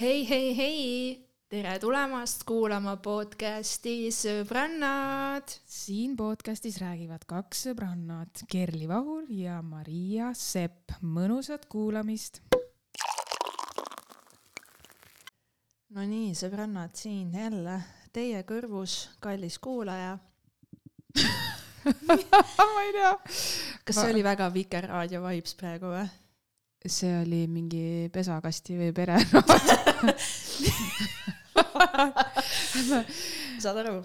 hei, hei, hei, tere tulemast kuulama podcasti Sõbrannad. siin podcastis räägivad kaks sõbrannat, Kerli Vahur ja Maria Sepp. mõnusat kuulamist. Nonii, sõbrannad, siin jälle teie kõrvus, kallis kuulaja. ma ei tea. kas see oli väga Vikerraadio vibes praegu või? see oli mingi pesakasti või pere saad aru?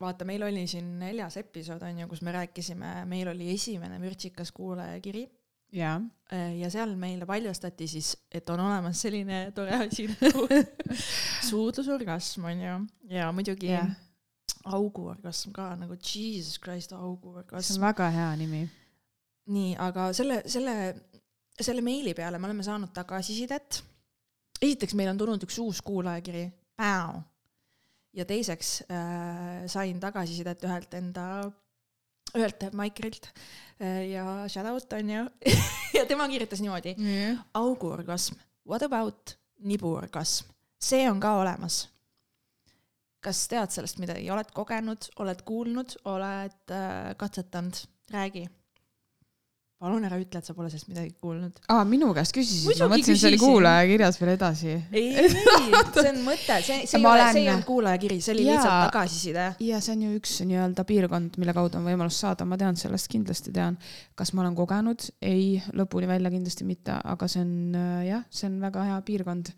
vaata, meil oli siin neljas episood on ju, kus me rääkisime, meil oli esimene vürtsikas kuulajakiri. ja, ja seal meile paljastati siis, et on olemas selline tore asi nagu suudlusorgasm on ju, ja muidugi jah, auguorgasm ka nagu jesus christ see auguorgasm on väga hea nimi. nii, aga selle, selle, selle meili peale me oleme saanud tagasisidet. Esiteks, meil on tulnud üks uus kuulajakiri, ja teiseks äh, sain tagasisidet ühelt enda, ühelt Maikrilt äh, ja shout out on ju. Ja tema kirjutas niimoodi. auguorgasm, what about nibuorgasm, see on ka olemas. kas tead sellest midagi, oled kogenud, oled kuulnud, oled äh, katsetanud, räägi palun ära ütle, et sa pole sellest midagi kuulnud. aa, minu käest küsisid, ma mõtlesin, see oli küsisin. kuulajakirjas veel edasi. ei, ei, see on mõte, see, see ei Ma ole olen-, see ei olnud kuulajakiri, see oli Jaa. lihtsalt tagasiside. ja see on ju üks nii-öelda piirkond, mille kaudu on võimalus saada, ma tean sellest, kindlasti tean. kas ma olen kogenud? ei, lõpuni välja kindlasti mitte, aga see on äh, jah, see on väga hea piirkond,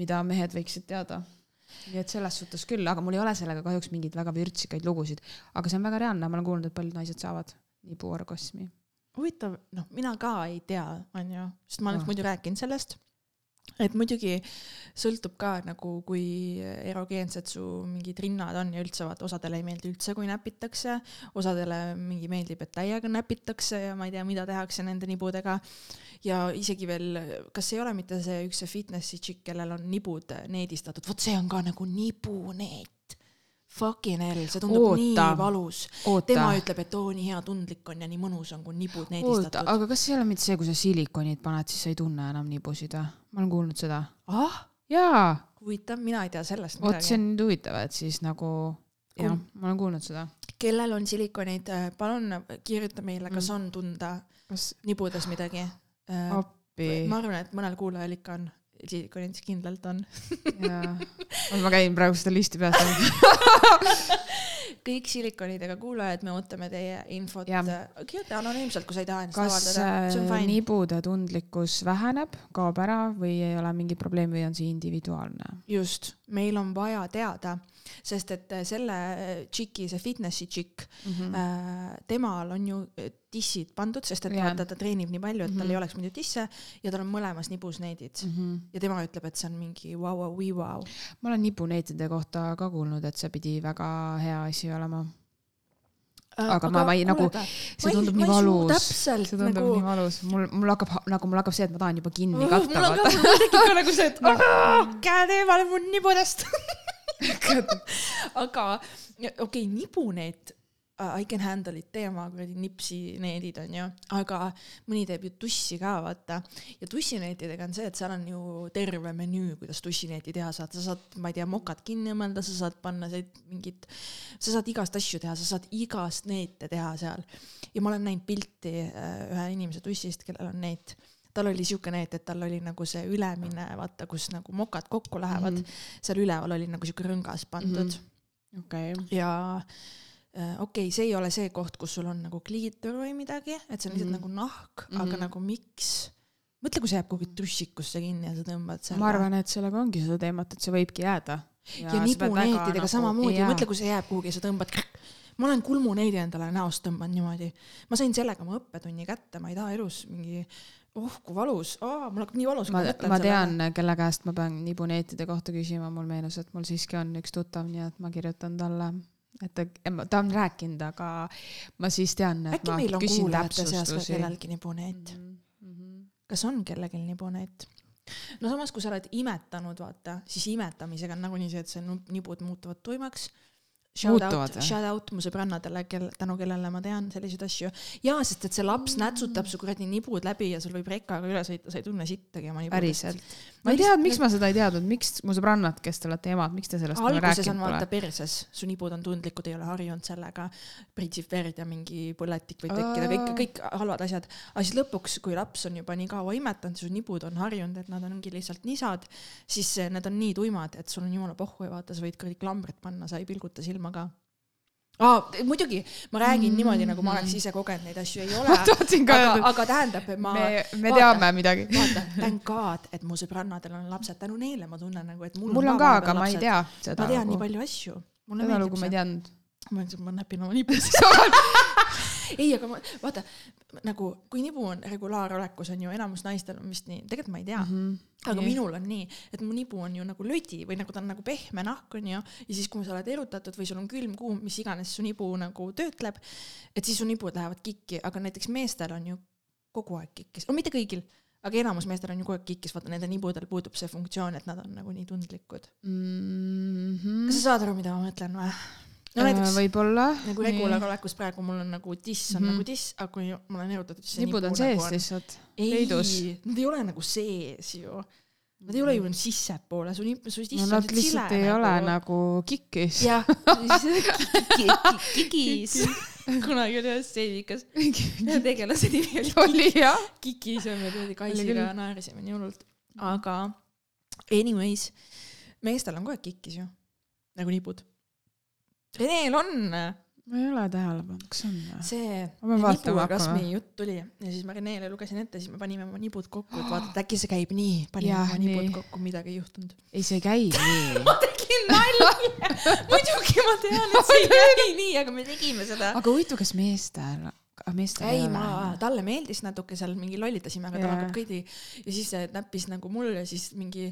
mida mehed võiksid teada. nii et selles suhtes küll, aga mul ei ole sellega kahjuks mingeid väga vürtsikaid lugusid, aga see on väga reaalne, ma olen kuulnud, et paljud naised saavad nibuorgasmi. Huvitav, noh, mina ka ei tea, onju, sest ma oleks Ah. muidu rääkinud sellest. et muidugi sõltub ka nagu, kui erogeensed su mingid rinnad on ja üldse vaata, osadele ei meeldi üldse, kui näpitakse, osadele mingi meeldib, et täiega näpitakse ja ma ei tea, mida tehakse nende nibudega. ja isegi veel, kas ei ole mitte see üks see fitnessi tšikk, kellel on nibud needistatud, vot see on ka nagu nibuneet. Fucking hell, see tundub Oota. nii valus tema, ütleb, et oo nii hea tundlik on ja nii mõnus on, kui nibud needistatud. aga kas ei ole mitte see, kui sa silikonid paned, siis sa ei tunne enam nibusid või? ma olen kuulnud seda. ah, jaa, huvitav, mina ei tea sellest vot see midagi. on nüüd huvitav, et siis nagu jah ma olen kuulnud seda. kellel on silikonid, palun kirjuta meile, kas Mm. on tunda kas nibudes midagi. appi? ma arvan, et mõnel kuulajal ikka on, silikonid kindlalt on. ma käin praegu seda listi peas. kõik silikonidega kuulajad, me ootame teie infot kirjuta anonüümselt, kui sa ei taha ennast kas avaldada, see on äh, nibude tundlikkus väheneb, kaob ära või ei ole mingit probleemi või on see individuaalne? just, meil on vaja teada, sest et äh, selle tšiki, see fitnessi tšikk, Mhm. äh, temal on ju äh, tissid pandud, sest et Jaa. vaata, ta treenib nii palju, et tal Mhm. ei oleks muidu tisse ja tal on mõlemas nibus needid. ja tema ütleb, et see on mingi vau, vau, vii, vau. ma olen nibuneetide kohta ka kuulnud, et see pidi väga hea asi olema. Aga ma- ma ei- nagu- see tundub nii valus. see tundub nagu nii valus, mul, mul hakkab, nagu mul hakkab see, et ma tahan juba kinni mul katta, on ka, mul tekib ka nagu see, et "Aa, käed eemale mu nibudest. aga okei okay,, nibuneet, I can handle it, tee oma kuradi nipsineedid onju, aga mõni teeb ju tussi ka vaata. Ja tussineetidega on see, et seal on ju terve menüü, kuidas tussineeti teha saad, sa saad, ma ei tea, mokad kinni õmmelda, sa saad panna sealt mingit, sa saad igast asju teha, sa saad igast neete teha seal. ja ma olen näinud pilti äh, ühe inimese tussist, kellel on neet tal oli siuke neet, et tal oli nagu see ülemine, vaata, kus nagu mokad kokku lähevad mm, -hmm. seal üleval oli nagu siuke rõngas pandud mm -hmm. okei, ja äh, okei okay,, see ei ole see koht, kus sul on nagu kliitor või midagi, et see on lihtsalt mm Mhm. -hmm. nagu nahk mm, -hmm. Mhm. aga nagu miks? mõtle, kui see jääb kuhugi trussikusse kinni ja sa tõmbad selle. ma arvan, et sellega ongi seda teemat, et see võibki jääda. ja, ja nibuneetidega nagu, samamoodi, mõtle, kui see jääb kuhugi ja sa tõmbad. ma olen kulmuneedi endale näost tõmbanud niimoodi. ma sain sellega oma õppetunni kätte, ma ei taha elus mingi, oh kui valus, mul hakkab nii valus. ma, ma tean, kelle käest ma pean nibuneetide kohta küsima, mul meenus, et mul siiski on üks tuttav, nii et ma kirjutan talle, et ta, ta on rääkinud, aga ma siis tean, et äkki meil on kuulajate seas ka kellelgi nibuneet? Mhm. kas on kellelgi nibuneet? no samas, kui sa oled imetanud, vaata, siis imetamisega on nagunii see, et see nu- nibud muutuvad tuimaks. Shout out, shout out mu sõbrannadele, kel, tänu kellele ma tean selliseid asju. jaa, sest et see laps nätsutab su kuradi nibud läbi ja sul võib rekaga üle sõita, sa ei tunne sittagi oma nibudest. Ma ei teadnud, miks ma seda ei teadnud, miks mu sõbrannad, kes te olete emad, miks te sellest mulle alguses on rääkinud vaata pole? perses, su nibud on tundlikud, ei ole harjunud sellega, pritsib verd ja mingi põletik võib tekkida, kõik, kõik halvad asjad. aga siis lõpuks, kui laps on juba nii kaua imetanud, su nibud on harjunud, et nad ongi lihtsalt nisad, siis eh, need on nii tuimad, et sul on jumala pohhu ja vaata, sa võid kuradi klambrit panna, sa ei pilguta silma ka aa, muidugi, ma räägin mm -hmm. niimoodi, nagu ma oleks ise kogenud neid asju, ei ole aga, aga tähendab, et ma, me, me vaata. teame midagi. vaata, thank god, et mu sõbrannadel on lapsed, tänu neile ma tunnen nagu, et mul, mul on ka, aga ma ei lapsed. tea seda ma tean nii lugu. palju asju. seda lugu ma ei teadnud. ma ütlesin, ma näpin oma nipusid. ei, aga ma, vaata nagu, kui nibu on regulaarolekus, on ju enamus naistel on vist nii, tegelikult ma ei tea mm. -hmm. aga minul on nii, et mu nibu on ju nagu lödi või nagu ta on nagu pehme nahk on ju, ja siis, kui sa oled erutatud või sul on külm kuum, mis iganes su nibu nagu töötleb, et siis su nibud lähevad kikki, aga näiteks meestel on ju kogu aeg kikkis, no mitte kõigil, aga enamus meestel on ju kogu aeg kikkis, vaata nende nibudel puudub see funktsioon, et nad on nagu nii tundlikud. Mhm. kas sa saad aru, mida ma mõtlen või? No näiteks võib-olla. nagu regularolekus praegu mul on nagu tiss on mm Mhm. -hmm. nagu tiss, aga kui ma olen erutatud, siis nipud on sees nagu lihtsalt. ei leidus., nad ei ole nagu sees ju. Nad ei ole ju sissepoole, su nip-, su tiss no on siuke lihtsalt sile ei ole nagu kikkis. jah, kikis. kunagi oli ühes seedikas, tegelase nimi oli oli jah. Kikis ja me Oli Kaisiga naersime nii hullult. aga anyways, meestel on kogu aeg kikkis ju, nagu nipud. Reneel on ma ei ole tähele pannud, kas on või? see Ma hakkama. jutt tuli ja siis ma Renele lugesin ette, siis me panime oma nibud kokku, et vaata, et äkki see käib nii. panime Jah, oma nibud nii. kokku, midagi ei juhtunud. ei, see ei käi nii. tegin nalja. muidugi ma tean, et see ei käi nii, aga me tegime seda. aga huvitav, kas meestel, meestel ei, ma, talle meeldis natuke seal mingi lollitasime, aga ta Jaa. hakkab kõidi ja siis ta näppis nagu mul ja siis mingi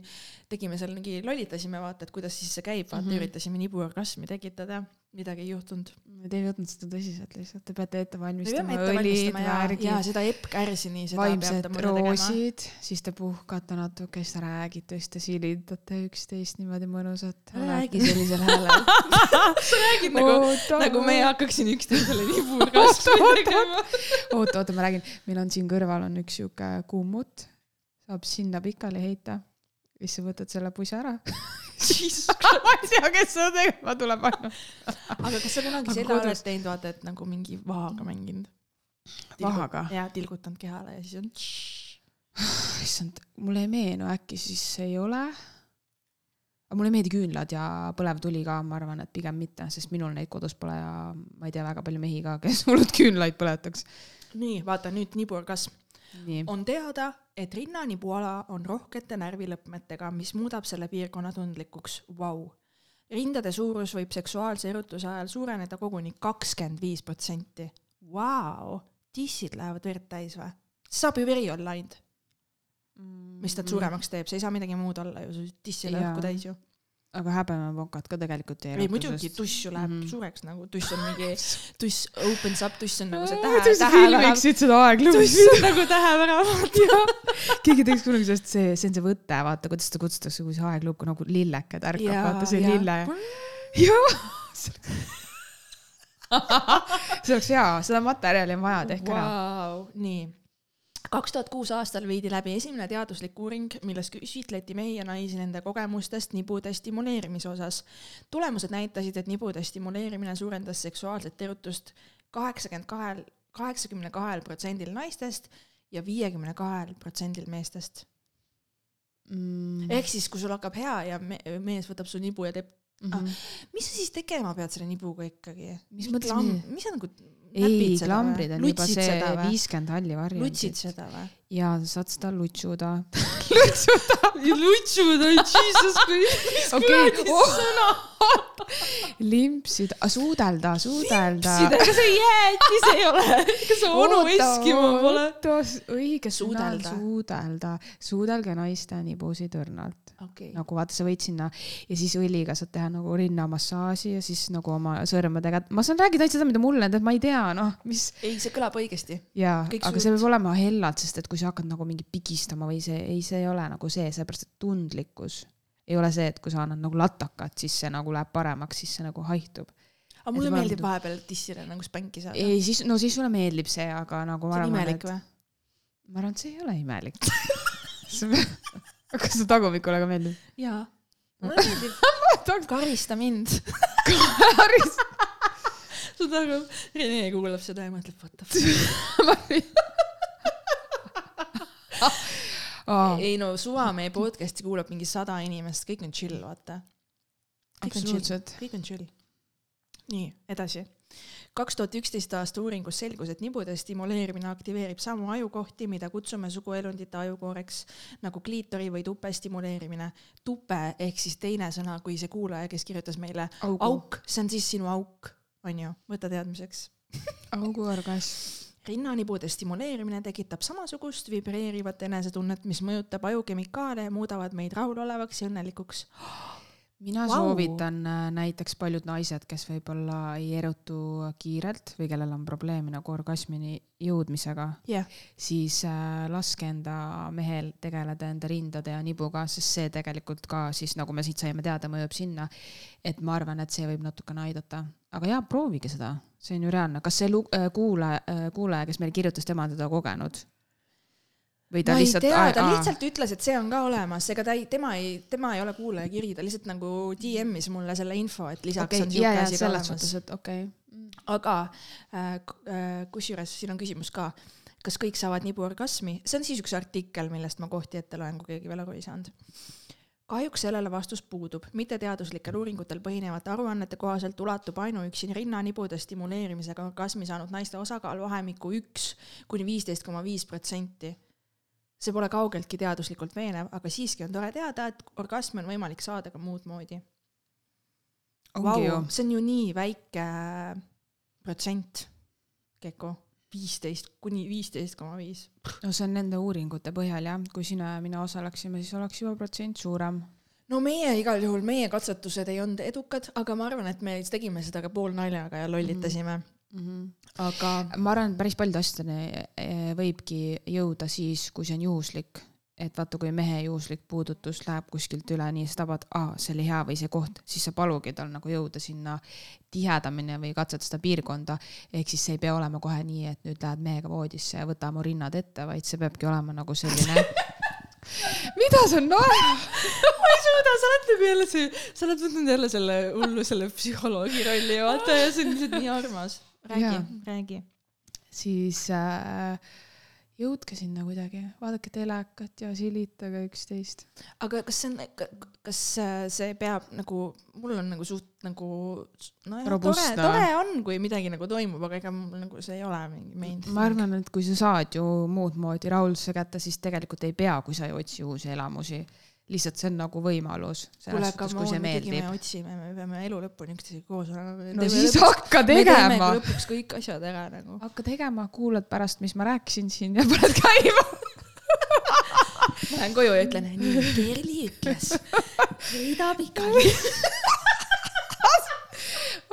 tegime seal mingi lollitasime, vaata, et kuidas siis see käib, vaata mm. -hmm. üritasime nibuorgasmi tekitada, midagi ei juhtunud. Te ei võtnud seda tõsiselt lihtsalt, te peate ette me valmistama ette õlid, värgid, seda Epp Kärsini, seda vaimsed roosid, siis te puhkate natuke, siis te räägite, siis te silitate üksteist niimoodi mõnusalt. räägi sellisel häälel. sa räägid nagu, nagu meie hakkaksin üksteisele nibuorgasmi tegema. oota, oota, ma räägin, meil on siin kõrval on üks sihuke kummut, saab sinna pikali heita, siis sa võtad selle pusa ära. ma ei tea, kes seda tegema tuleb ainult. aga kas sa kunagi seda kodus- oled teinud, vaata, et nagu mingi vahaga mänginud? Vahaga? jaa, tilgutanud kehale ja siis on. issand, mulle ei meenu, äkki siis ei ole. aga mulle ei meeldi küünlad ja põlev tuli ka, ma arvan, et pigem mitte, sest minul neid kodus pole ja ma ei tea väga palju mehi ka, kes hullult küünlaid põletaks. nii, vaata nüüd nibuorgasm. nii, on teada, et rinnanibuala on rohkete närvilõpmetega, mis muudab selle piirkonna tundlikuks. Vau. rindade suurus võib seksuaalse erutuse ajal suureneda koguni kakskümmend viis protsenti. Vau, tissid lähevad verd täis või? saab ju veri olla ainult, mis Mm. nad suuremaks teeb, see ei saa midagi muud olla ju, su tiss ei lähe õhku täis ju. Aga häbemepokad ka tegelikult ei ei muidugi, tuss ju läheb mm. -hmm. suureks nagu, tuss on mingi, tuss opens up, tuss on nagu see tähe, tähevärav. seda aeglugu. tuss on nagu tähevärav. keegi teeks kunagi sellest, see, see on see võte, vaata, kuidas seda kutsutakse, kui see aeglugu nagu lillekad ärkab, vaata see lille. jah. see oleks hea, seda materjali on vaja, tehke ära. Vau, nii. Kaks tuhat kuus aastal viidi läbi esimene teaduslik uuring, milles küsitleti mehi ja naisi nende kogemustest nibude stimuleerimise osas. tulemused näitasid, et nibude stimuleerimine suurendas seksuaalset erutust kaheksakümmend kahel, kaheksakümne kahel protsendil naistest ja viiekümne kahel protsendil meestest. Mm. ehk siis, kui sul hakkab hea ja me mees võtab su nibu ja teeb, Mhm. mis sa siis tegema pead selle nibuga ikkagi? Mis mõttes mis sa nagu ei, klambrid on juba lutsid see viiskümmend halli lutsid varjundit. seda või? Ja sa saad seda lutsuda. lutsuda, jesus Christ, okei, limpsida, suudelda, suudelda. ega see jäätis ei ole, ega see onu Eskimo pole. õige sõna Suudelda. suudelda, suudelge naiste nibusid õrnalt. okei, nagu vaata, sa võid sinna ja siis õliga saad teha nagu rinnamassaaži ja siis nagu oma sõrmedega, ma saan rääkida ainult seda, mida mulle, et ma ei tea, noh, mis ei, see kõlab õigesti. jaa, aga suud- see peab olema hellalt, sest et kui sa hakkad nagu mingi pigistama või see, ei, see ei ole nagu see, sellepärast et tundlikkus ei ole see, et kui sa annad nagu latakat, siis see nagu läheb paremaks, siis see nagu haihtub. aga mulle Et meeldib vahepeal tissile nagu spänki saada. ei, siis, no siis sulle meeldib see, aga nagu ma see on arvan, imelik et või? ma arvan, et see ei ole imelik kas su tagumikule ka meeldib? jaa, mulle meeldib. karista mind. saad aru, Rene kuulab seda ja mõtleb, what the fuck. Ei no suva meie podcast'i kuulab mingi sada inimest, kõik on chill, vaata. absoluutselt. kõik on chill. nii, edasi. kaks tuhat üksteist aasta uuringus selgus, et nibude stimuleerimine aktiveerib samu ajukohti, mida kutsume suguelundite ajukooreks nagu kliitori või tupe stimuleerimine. tupe ehk siis teine sõna kui see kuulaja, kes kirjutas meile augu, auk, see on siis sinu auk, onju, võta teadmiseks auguorgasm. Rinnanibude stimuleerimine tekitab samasugust vibreerivat enesetunnet, mis mõjutab ajukemikaale ja muudavad meid rahulolevaks ja õnnelikuks. mina wow. soovitan äh, näiteks paljud naised, kes võib-olla ei erutu kiirelt või kellel on probleemi nagu orgasmini jõudmisega, jah, siis äh, laske enda mehel tegeleda enda rindade ja nibuga, sest see tegelikult ka siis nagu me siit saime teada, mõjub sinna. et ma arvan, et see võib natukene aidata, aga jaa, proovige seda, see on ju reaalne, kas see äh, kuulaja, kuulaja, kes meile kirjutas, tema on teda kogenud? või ta ma ei lihtsalt, tea, ta lihtsalt ütles, et see on ka olemas, ega ta ei, tema ei, tema ei ole kuulajakiri, ta lihtsalt nagu DM-is mulle selle info, et lisaks okei on okay,, siuke asi ka olemas okei okay.. aga äh, äh, kusjuures siin on küsimus ka, kas kõik saavad nibuorgasmi, see on siis üks artikkel, millest ma kohti ette loen, kui keegi veel aru ei saanud. Kahjuks sellele vastus puudub, mitteteaduslikel uuringutel põhinevate aruannete kohaselt ulatub ainuüksi rinnanibude stimuleerimisega orgasmi saanud naiste osakaal vahemikku üks kuni viisteist koma viis protsenti. see pole kaugeltki teaduslikult veenev, aga siiski on tore teada, et orgasmi on võimalik saada ka muud moodi. ju, see on ju nii väike protsent, Keko, viisteist kuni viisteist koma viis. no see on nende uuringute põhjal jah, kui sina ja mina osaleksime, siis oleks juba protsent suurem. no meie igal juhul, meie katsetused ei olnud edukad, aga ma arvan, et me tegime seda ka poolnaljaga ja lollitasime mm, Mhm. -hmm. aga ma arvan, et päris paljude asjadeni eh, võibki jõuda siis, kui see on juhuslik. Et vaata, kui mehe juhuslik puudutus läheb kuskilt üle, nii sa tabad, aa, see oli hea või see koht, siis sa palugi tal nagu jõuda sinna tihedamini või katsetada seda piirkonda. ehk siis see ei pea olema kohe nii, et nüüd lähed mehega voodisse ja võta mu rinnad ette, vaid see peabki olema nagu selline. mida sa naerad? ma ei suuda, sa oled nagu jälle see, sa oled võtnud jälle selle hullu selle psühholoogi rolli, vaata ja see on lihtsalt nii armas. räägi räägi. siis äh, jõudke sinna kuidagi, vaadake telekat ja silitage üksteist. aga kas see on, kas äh, see peab nagu, mul on nagu suht nagu nojah, tore, tore on, kui midagi nagu toimub, aga ega mul nagu see ei ole mingi main. ma arvan, et kui sa saad ju muud moodi rahulduse kätte, siis tegelikult ei pea, kui sa ei otsi uusi elamusi. Lihtsalt see on nagu võimalus. kuule, aga me muidugi me otsime, me peame elu lõpuni üksteisega koos olema. no siis hakka me teeme tegema. lõpuks kõik asjad ära nagu. hakka tegema, kuulad pärast, mis ma rääkisin siin ja paned käima. ma lähen koju ja ütlen, nii, Kerli ütles, sõida pikali.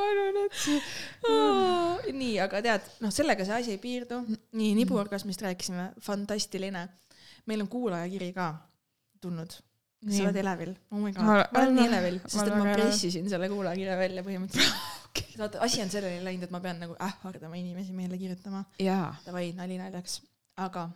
arvan, et see. nii, aga tead, noh, sellega see asi ei piirdu. nii, nibuorgasmist rääkisime, fantastiline. meil on kuulajakiri ka tulnud. Sa oled elevil, oh my god, Ma- olen nii elevil, sest et ma pressisin selle kuulajakirja välja põhimõtteliselt. vaata, asi on selleni läinud, et ma pean nagu ähvardama inimesi meile kirjutama. jaa, Davai, nali naljaks, aga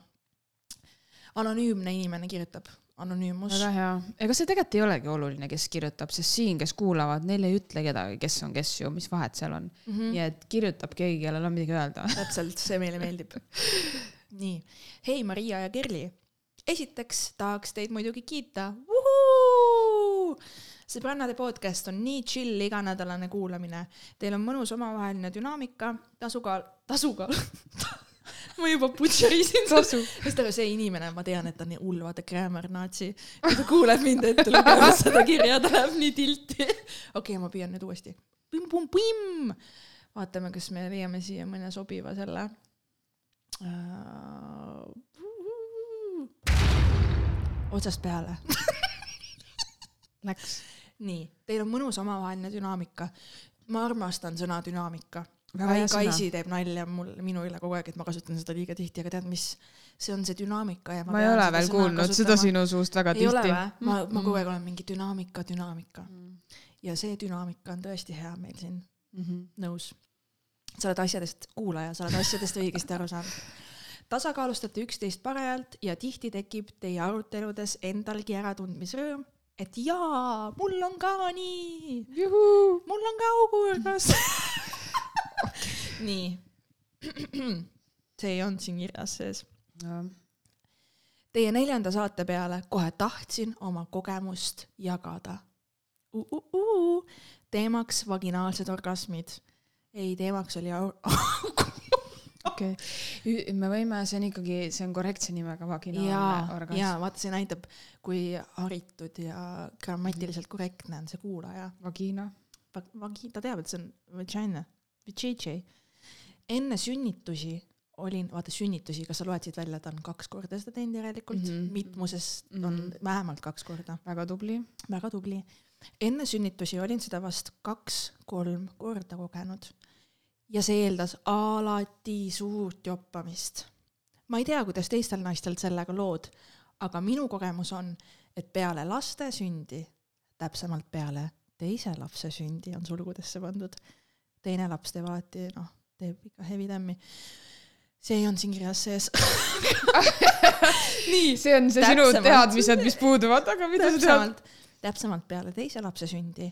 anonüümne inimene kirjutab, anonüümus. väga hea. ega see tegelikult ei olegi oluline, kes kirjutab, sest siin, kes kuulavad, neil ei ütle kedagi, kes on kes ju, mis vahet seal on. Mhm. nii et kirjutab keegi, kellel on midagi öelda. täpselt, see meile meeldib. nii, hei Maria ja Kerli. esiteks tahaks teid muidugi kiita. Sõbrannade podcast on nii chill iganädalane kuulamine. Teil on mõnus omavaheline dünaamika, tasakaal, tasakaal. ma juba butšerisin seda. tasu. sest aga see inimene, ma tean, et ta on nii hull, vaata grammar natsi. kui ta kuuleb mind ette lugemas seda kirja, ta läheb nii tilti. okei okay,, ma püüan nüüd uuesti. Vaatame, kas me leiame siia mõne sobiva selle. otsast peale. Läks. nii, teil on mõnus omavaheline dünaamika. ma armastan sõna dünaamika. Sõna. Kaisi teeb nalja mul, minu üle kogu aeg, et ma kasutan seda liiga tihti, aga tead, mis, see on see dünaamika ja ma ei ole veel kuulnud seda sinu suust väga ei tihti. ma, ma kogu aeg olen mingi dünaamika, dünaamika. ja see dünaamika on tõesti hea meil siin, Mhm. nõus. sa oled asjadest, kuulaja, sa oled asjadest õigesti aru saanud. tasakaalustate üksteist parajalt ja tihti tekib teie aruteludes endalgi äratundmisrõõm, et jaa, mul on ka nii, mul on ka augurgas nii. see ei olnud siin kirjas sees. Teie neljanda saate peale kohe tahtsin oma kogemust jagada uh,. Uh, uh. teemaks vaginaalsed orgasmid. ei, teemaks oli au- okei okay., me võime, see on ikkagi, see on korrektse nimega vaginaalne orgasm. jaa, vaata, see näitab, kui haritud ja grammatiliselt korrektne on see kuulaja. Vagina. Vagi-, ta teab, et see on vagina, vajayjay. enne sünnitusi olin, vaata sünnitusi, kas sa loed siit välja, ta on kaks korda seda teinud järelikult mm. -hmm. mitmuses mm -hmm. on vähemalt kaks korda, väga tubli. väga tubli. enne sünnitusi olin seda vast kaks-kolm korda kogenud ja see eeldas alati suurt joppamist. ma ei tea, kuidas teistel naistel sellega lood, aga minu kogemus on, et peale laste sündi, täpsemalt peale teise lapse sündi on sulgudesse pandud, teine laps teeb alati, noh, teeb ikka heavy tämmi. see ei olnud siin kirjas sees nii, see on see sinu Täpsemalt. teadmised, mis puuduvad, aga mida sa tead? täpsemalt, täpsemalt peale teise lapse sündi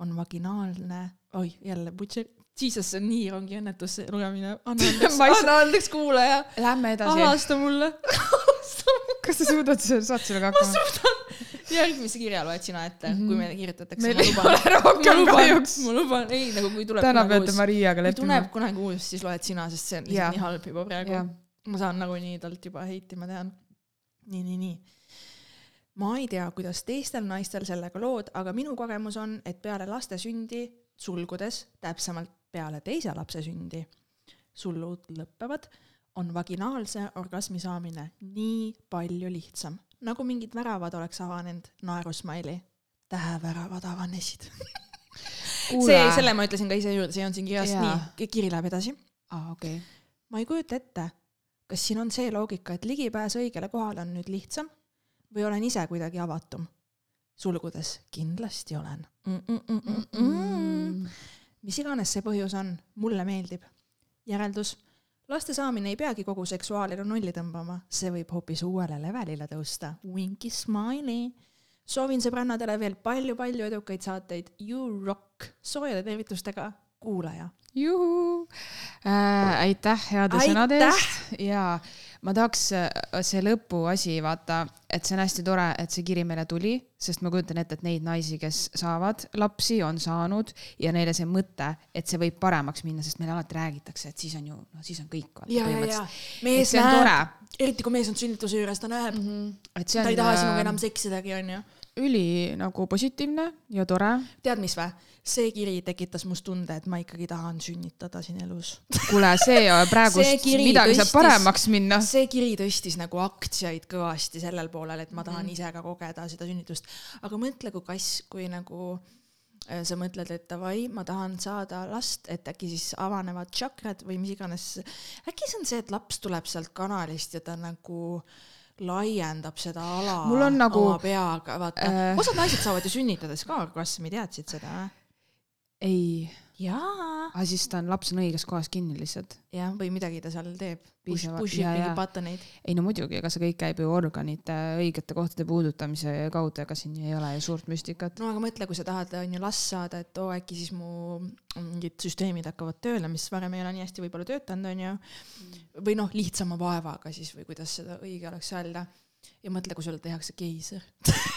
on vaginaalne, oi jälle butcher, Jesus, see on nii rongiõnnetus, see lugemine, anna andeks Ma ei saa- andeks kuulaja, Lähme edasi. avasta mulle kas sa suudad, saad sellega ma hakkama? suudan, järgmise kirja loed sina ette mm, -hmm. kui meile kirjutatakse, meil ma ei ole rohkem ma kahjuks. ma luban, ei nagu kui tuleb täna peate Mariaga leppima. tuleb kunagi uus, siis loed sina, sest see on lihtsalt nii halb juba praegu ma saan nagunii talt juba heiti, ma tean. nii, nii, nii. ma ei tea, kuidas teistel naistel sellega lood, aga minu kogemus on, et peale laste sündi, sulgudes, täpsemalt peale teise lapse sündi, sullud lõpevad, on vaginaalse orgasmi saamine nii palju lihtsam, nagu mingid väravad oleks avanenud, naerusmaili. täheväravad avanesid. see, selle ma ütlesin ka ise juurde, see on siin kirjas, Jaa. nii, kiri läheb edasi aa, okei. ma ei kujuta ette, kas siin on see loogika, et ligipääs õigele kohale on nüüd lihtsam või olen ise kuidagi avatum? sulgudes kindlasti olen mm. -mm -mm -mm -mm. Mis iganes see põhjus on, mulle meeldib. järeldus, laste saamine ei peagi kogu seksuaalelu nulli tõmbama, see võib hoopis uuele levelile tõusta. Winky smiley. soovin sõbrannadele veel palju-palju edukaid saateid. You rock. soojade tervitustega, kuulaja. juhu äh,. aitäh heade Aitäh! sõnade eest ja ma tahaks äh, see lõpuasi vaata, et see on hästi tore, et see kiri meile tuli, sest ma kujutan ette, et neid naisi, kes saavad lapsi, on saanud ja neile see mõte, et see võib paremaks minna, sest meile alati räägitakse, et siis on ju, no siis on kõik. ja, ja, ja mees näeb eriti kui mees on sünnituse juures, ta näeb mm, -hmm. ta ei taha sinuga enam seksidagi, onju. Üli nagu positiivne ja tore. tead, mis vä? see kiri tekitas must tunde, et ma ikkagi tahan sünnitada siin elus. kuule, see kiri midagi saab paremaks minna. see kiri tõstis nagu aktsiaid kõvasti sellel poolel, et ma tahan Mhm. ise ka kogeda seda sünnitust. aga mõtle, kui kass, kui nagu äh, sa mõtled, et davai, ma tahan saada last, et äkki siis avanevad tšakrad või mis iganes. äkki see on see, et laps tuleb sealt kanalist ja ta nagu laiendab seda ala Mul on nagu- oma peaga, vaata äh, osad naised saavad ju sünnitades ka orgasmi, teadsid seda? ei, jaa. aga siis ta on, laps on õiges kohas kinni lihtsalt. jah, või midagi ta seal teeb. push, ib mingeid jaa. buttoneid. ei no muidugi, ega see kõik käib ju organite õigete kohtade puudutamise kaudu, ega siin ei ole ju suurt müstikat. no aga mõtle, kui sa tahad, on ju last saada, et oo äkki siis mu mingid süsteemid hakkavad tööle, mis varem ei ole nii hästi võib-olla töötanud, on ju. või noh, lihtsama vaevaga siis või kuidas seda õige oleks öelda. ja mõtle, kui sulle tehakse keiser.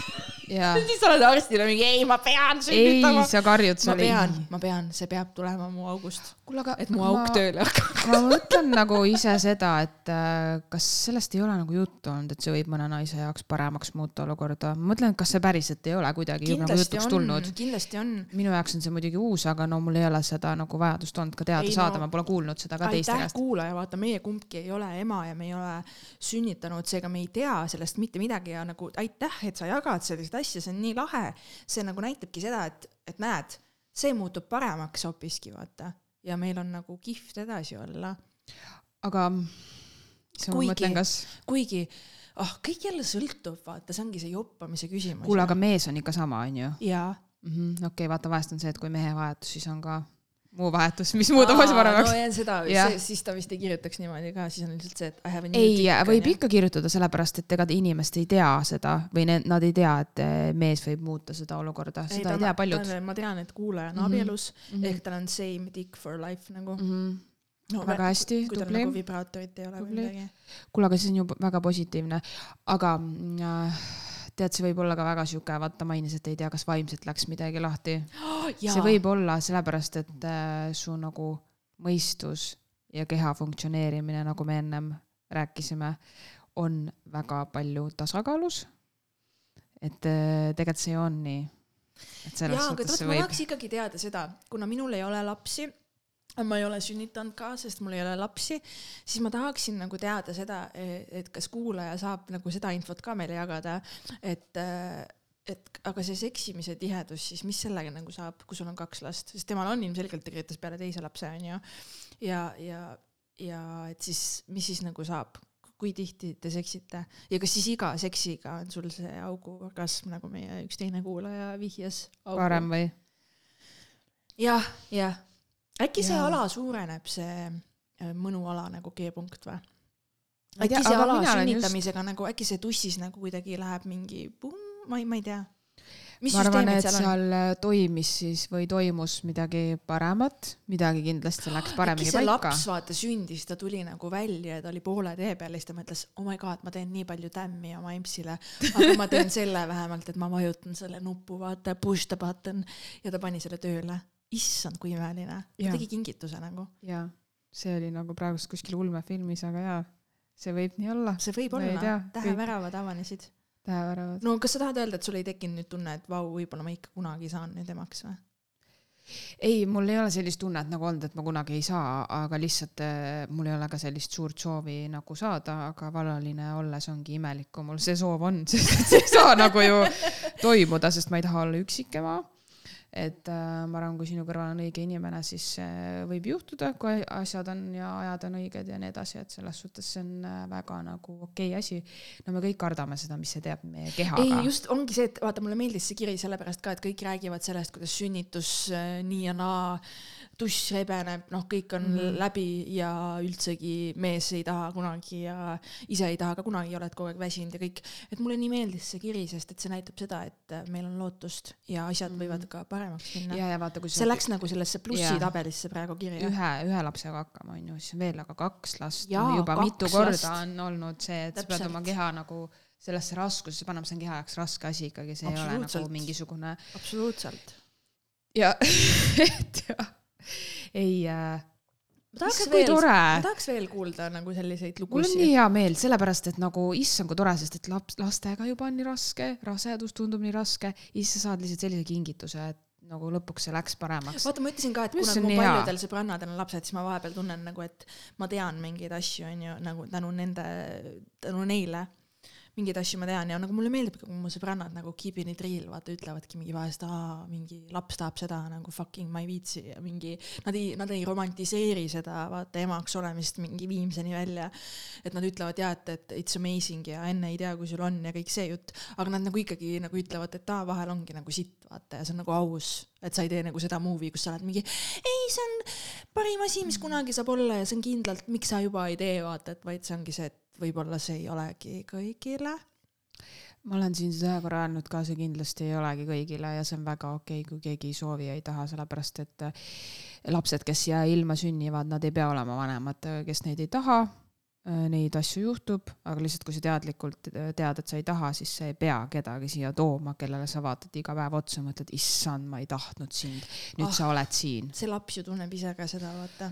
ja siis sa oled arstile mingi ei, ma pean ei sünnitama., sa karjud ma seal pean, ma pean, see peab tulema mu august, et mu auk tööle hakkaks. ma mõtlen nagu ise seda, et äh, kas sellest ei ole nagu juttu olnud, et see võib mõne naise jaoks paremaks muuta olukorda. ma mõtlen, et kas see päriselt ei ole kuidagi nagu kindlasti jutuks on tulnud., kindlasti on. minu jaoks on see muidugi uus, aga no mul ei ole seda nagu vajadust olnud ka teada Ei, ei, no- saada, ma pole kuulnud seda ka teiste käest. kuulaja, vaata, meie kumbki ei ole ema ja me ei ole sünnitanud, seega me ei tea sellest mitte midagi ja nagu aitäh, et sa jagad selliseid asju, see on nii lahe. see nagu näitabki seda, et, et näed, see muutub paremaks hoopiski, vaata. ja meil on nagu kihvt edasi olla. aga siis ma mõtlen, kas, kuigi, ah oh,, kõik jälle sõltub, vaata, see ongi see joppamise küsimus. kuule, aga mees on ikka sama, onju. jaa, okei, vaata, vahest on see, et kui mehe vahetus, siis on ka muu vahetus, mis muudab asja paremaks no. ja seda siis ta vist ei kirjutaks niimoodi ka, siis on lihtsalt see, et I have a new ei võib ikka kirjutada, sellepärast et ega inimesed ei tea seda või need, nad ei tea, et eh, mees võib muuta seda olukorda, seda ta- ei tea paljud. ma tean, et kuulaja on Mhm. abielus mm -hmm. ehk tal on same dick for life nagu. mm. -hmm. no, väga hästi, kui tal tubli nagu. vibraatorit ei ole või Tubli. midagi. kuule, aga see on ju väga positiivne, aga mm, äh, tead, see võib olla ka väga sihuke, vaata mainis, et ei tea, kas vaimselt läks midagi lahti. see võib olla sellepärast, et äh, su nagu mõistus ja keha funktsioneerimine, nagu me ennem rääkisime, on väga palju tasakaalus. et äh, tegelikult see on nii. jaa, aga see ma tahaks ikkagi teada seda, kuna minul ei ole lapsi, ma ei ole sünnitanud ka, sest mul ei ole lapsi, siis ma tahaksin nagu teada seda, et kas kuulaja saab nagu seda infot ka meile jagada, et et aga see seksimise tihedus siis, mis sellega nagu saab, kui sul on kaks last, sest temal on ilmselgelt, kirjutas peale teise lapse onju. ja, ja, ja et siis, mis siis nagu saab, kui tihti te seksite ja kas siis iga seksiga on sul see auguorgasm, nagu meie üks teine kuulaja vihjas? parem või? jah, jah. Äkki see Jaa. ala suureneb, see äh, mõnuala nagu G-punkt või? Ei tea, äkki see ala sünnitamisega just... nagu, äkki see tussis nagu kuidagi läheb mingi pumm, ma ei, ma ei tea. mis ma arvan, et seal seal äh, toimis siis või toimus midagi paremat, midagi kindlasti läks äkki paremini see paika laps, vaata sündis, ta tuli nagu välja ja ta oli poole tee peal ja siis ta mõtles, oh my god, ma teen nii palju tämmi oma impsile, aga ma teen selle vähemalt, et ma vajutan selle nupu, vaata, push the button ja ta pani selle tööle. issand, kui imeline, ta tegi kingituse nagu, jaa, see oli nagu praegust kuskil ulmefilmis, aga jaa, see võib nii olla. see võib Ma olla täheväravad avanesid täheväravad. no kas sa tahad öelda, et sul ei tekkinud nüüd tunne, et vau, võib-olla ma ikka kunagi saan nüüd emaks või? ei, mul ei ole sellist tunnet nagu olnud, et ma kunagi ei saa, aga lihtsalt äh, mul ei ole ka sellist suurt soovi nagu saada, aga vallaline olles ongi imelik, kui mul see soov on, sest et see ei saa nagu ju toimuda, sest ma ei taha olla üksikema. Et äh, ma arvan, kui sinu kõrval on õige inimene, siis see võib juhtuda, kui asjad on ja ajad on õiged ja nii edasi, et selles suhtes see on äh, väga nagu okei okay asi. no me kõik kardame seda, mis see teeb meie kehaga. ei, just ongi see, et vaata, mulle meeldis see kiri sellepärast ka, et kõik räägivad sellest, kuidas sünnitus äh, nii ja naa, tuss rebeneb, noh, kõik on mm. -hmm. läbi ja üldsegi mees ei taha kunagi ja ise ei taha ka kunagi, oled kogu aeg väsinud ja kõik. et mulle nii meeldis see kiri, sest et see näitab seda, et äh, meil on lootust ja asjad Mhm. võivad ka paremaks minna. ja, ja vaata, kui see läks nagu sellesse plussitabelisse praegu kirja. ühe, ühe lapsega hakkama, onju, siis on veel aga kaks last. Juba mitu korda last. on olnud see, et sa pead Täpselt. oma keha nagu sellesse raskusesse panema, see on keha jaoks raske asi ikkagi, see ei ole nagu mingisugune absoluutselt. ja, et jah, ei äh,. ma tahaks veel, ma. tahaks veel kuulda nagu selliseid mul on lugusid nii. hea meel, sellepärast et nagu issand, kui tore, sest et laps, lastega juba on nii raske, rasedus tundub nii raske, siis sa saad lihtsalt sellise kingituse, et nagu lõpuks see läks paremaks. vaata, ma ütlesin ka, et kuna arust see on mu nii hea. paljudel sõbrannadel on lapsed, siis ma vahepeal tunnen nagu, et ma tean mingeid asju, onju, nagu tänu nende, tänu neile mingeid asju ma tean ja nagu mulle meeldib, kui mu sõbrannad nagu keep in it real, vaata ütlevadki mingi vahest, aa, mingi laps tahab seda nagu fucking ma ei viitsi ja mingi, nad ei, nad ei romantiseeri seda vaata emaks olemist mingi viimseni välja. et nad ütlevad ja et, et it's amazing ja enne ei tea, kui sul on ja kõik see jutt, aga nad nagu ikkagi nagu ütlevad, et aa, vahel ongi nagu sitt, vaata ja see on nagu aus, et sa ei tee nagu seda movie, kus sa oled mingi ei, see on parim asi, mis kunagi saab olla ja see on kindlalt, miks sa juba ei tee, vaata, et vaid see ongi see, et võib-olla see ei olegi kõigile. ma olen siin seda ühe korra öelnud ka, see kindlasti ei olegi kõigile ja see on väga okei okay,, kui keegi ei soovi ja ei taha, sellepärast et äh, lapsed, kes siia ilma sünnivad, nad ei pea olema vanemad, kes neid ei taha. Neid asju juhtub, aga lihtsalt kui sa teadlikult tead, et sa ei taha, siis sa ei pea kedagi siia tooma, kellele sa vaatad iga päev otsa mõtled, issand, ma ei tahtnud sind, nüüd ah. sa oled siin. see laps ju tunneb ise ka seda, vaata.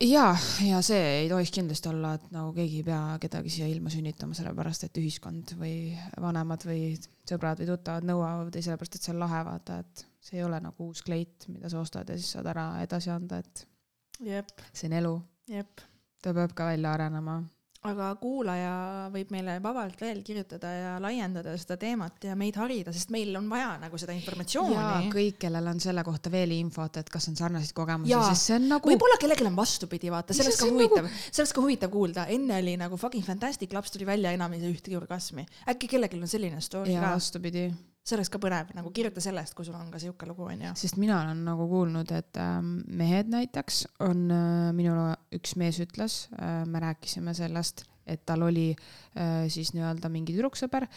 ja, ja see ei tohiks kindlasti olla, et nagu keegi ei pea kedagi siia ilma sünnitama, sellepärast et ühiskond või vanemad või sõbrad või tuttavad nõuavad ja sellepärast, et see on lahe, vaata, et see ei ole nagu uus kleit, mida sa ostad ja siis saad ära edasi anda, et jep, see on elu, ta peab ka välja arenema. Aga kuulaja võib meile vabalt veel kirjutada ja laiendada seda teemat ja meid harida, sest meil on vaja nagu seda ja informatsiooni. kõik, kellel on selle kohta veel infot, et kas on sarnaseid kogemusi, sest see on nagu võib-olla kellelgi on vastupidi, vaata, See ka nagu- huvitav, see oleks ka huvitav kuulda, enne oli nagu fucking fantastic, laps tuli välja, enam ei saa ühtegi orgasmi. äkki kellelgi on selline story ja ka, vastupidi, see oleks ka põnev, nagu kirjuta sellest, kui sul on ka sihuke lugu, onju. sest mina olen nagu kuulnud, et ähm, mehed näiteks on äh,, minule üks mees ütles äh,, me rääkisime sellest, et tal oli äh, siis nii-öelda mingi tüdruksõber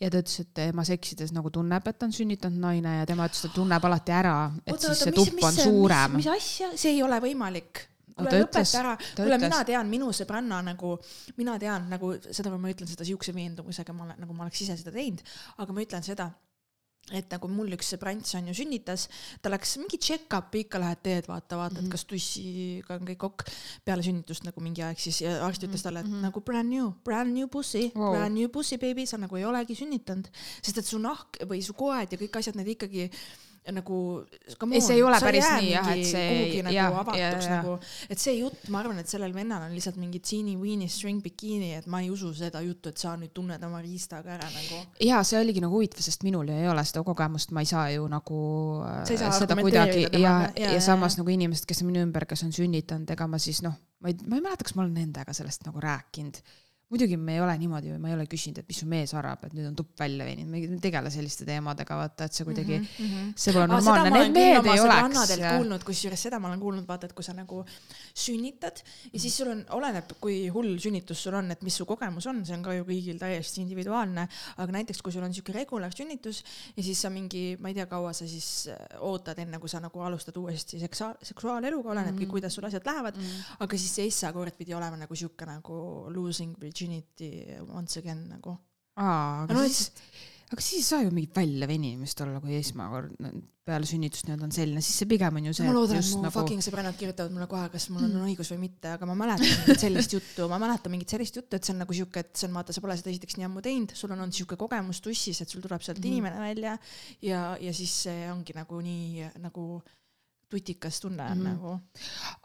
ja ta ütles, et tema seksides nagu tunneb, et on sünnitanud naine ja tema ütles, et ta tunneb alati ära, et oota, siis see tupp on suurem. mis asja, see ei ole võimalik. Kuule ta lõpeta ära, kuule mina tean, minu sõbranna nagu, mina tean nagu seda, ma ütlen seda siukse veendumusega, ma olen nagu ma oleks ise seda teinud, aga ma ütlen seda, et nagu mul üks sõbrants on ju sünnitas, ta läks mingi check-up'i ikka lähed teed, vaata, vaatad mm. -hmm. kas tussiga on kõik ok. peale sünnitust nagu mingi aeg siis ja arst ütles talle, et mm. -hmm. nagu brand new, brand new pussy wow., brand new pussy baby, sa nagu ei olegi sünnitanud, sest et su nahk või su koed ja kõik asjad, need ikkagi nagu. Ei, see ei ole päris nii, jah, et see- kuhugi nagu jah, avatuks ja- ja- nagu, et see jutt, ma arvan, et sellel vennal on lihtsalt mingi teeny-weeny string bikini, et ma ei usu seda juttu, et sa nüüd tunned oma riistaga ära nagu. ja see oligi nagu huvitav, sest minul ei ole seda kogemust, ma ei saa ju nagu äh, seda kuidagi ja. Ja, ja, ja, ja samas ja. nagu inimesed, kes on minu ümber, kes on sünnitanud, ega ma siis noh, ma ei, ma ei mäleta, kas ma olen nendega sellest nagu rääkinud. Muidugi me ei ole niimoodi, ma ei ole küsinud, et mis su mees arvab, et nüüd on tupp välja veninud, me ei tegele selliste teemadega, vaata, et see kuidagi mm, -hmm. see pole normaalne, need mehed ei oleks. kuulnud, kusjuures seda ma olen kuulnud, vaata, et kui sa nagu sünnitad ja siis sul on, oleneb, kui hull sünnitus sul on, et mis su kogemus on, see on ka ju kõigil täiesti individuaalne, aga näiteks kui sul on siuke regularsünnitus ja siis sa mingi, ma ei tea, kaua sa siis äh, ootad, enne kui sa nagu alustad uuesti seksa-, seksuaaleluga, olenebki mm., kuidas sul asjad lähevad mm, -hmm. aga siis see esmakord pidi olema nagu siuke nagu losing virginity once again nagu. aa, no aga et- siis, aga siis ei saa ju mingit väljavenimist olla, kui esmakord no, peale sünnitust nii-öelda on selline, siis see pigem on ju see, ma et loodan, et mu nagu fucking sõbrannad kirjutavad mulle kohe, kas mul on õigus või mitte, aga ma mäletan mingit sellist juttu, ma mäletan mingit sellist juttu, et see on nagu siuke, et see on vaata, sa pole seda esiteks nii ammu teinud, sul on olnud siuke kogemus tussis, et sul tuleb sealt mm inimene välja ja, ja siis see ongi nagu nii nagu tutikas tunne on mm. -hmm. nagu.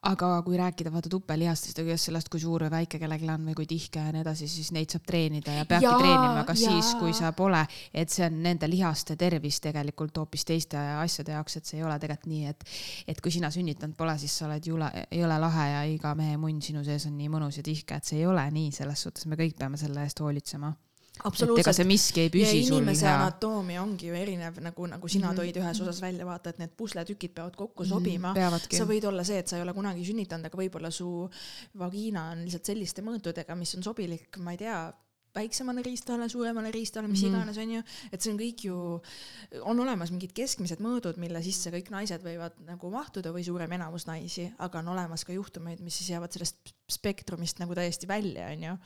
aga kui rääkida vaata tupelihastest ja kuidas sellest, kui suur või väike kellelgi on või kui tihke ja nii edasi, siis neid saab treenida ja peabki Jaa, treenima ka jaa. siis, kui sa pole, et see on nende lihaste tervis tegelikult hoopis teiste asjade jaoks, et see ei ole tegelikult nii, et et kui sina sünnitanud pole, siis sa oled jule, ei ole lahe ja iga mehe munn sinu sees on nii mõnus ja tihke, et see ei ole nii, selles suhtes me kõik peame selle eest hoolitsema. Et ega see miski ei püsi sul inimese anatoomia ongi ju erinev, nagu, nagu sina Mhm. tõid ühes osas välja, vaata, et need pusletükid peavad kokku sobima. peavadki sa. võid olla see, et sa ei ole kunagi sünnitanud, aga võib-olla su vagiina on lihtsalt selliste mõõtudega, mis on sobilik, ma ei tea, väiksemale riistale, suuremale riistale, mis mm Mhm. -hmm. iganes, onju. et see on kõik ju, on olemas mingid keskmised mõõdud, mille sisse kõik naised võivad nagu mahtuda või suurem enamus naisi, aga on olemas ka juhtumeid, mis siis jäävad sellest spektrumist nagu täiesti välja, onju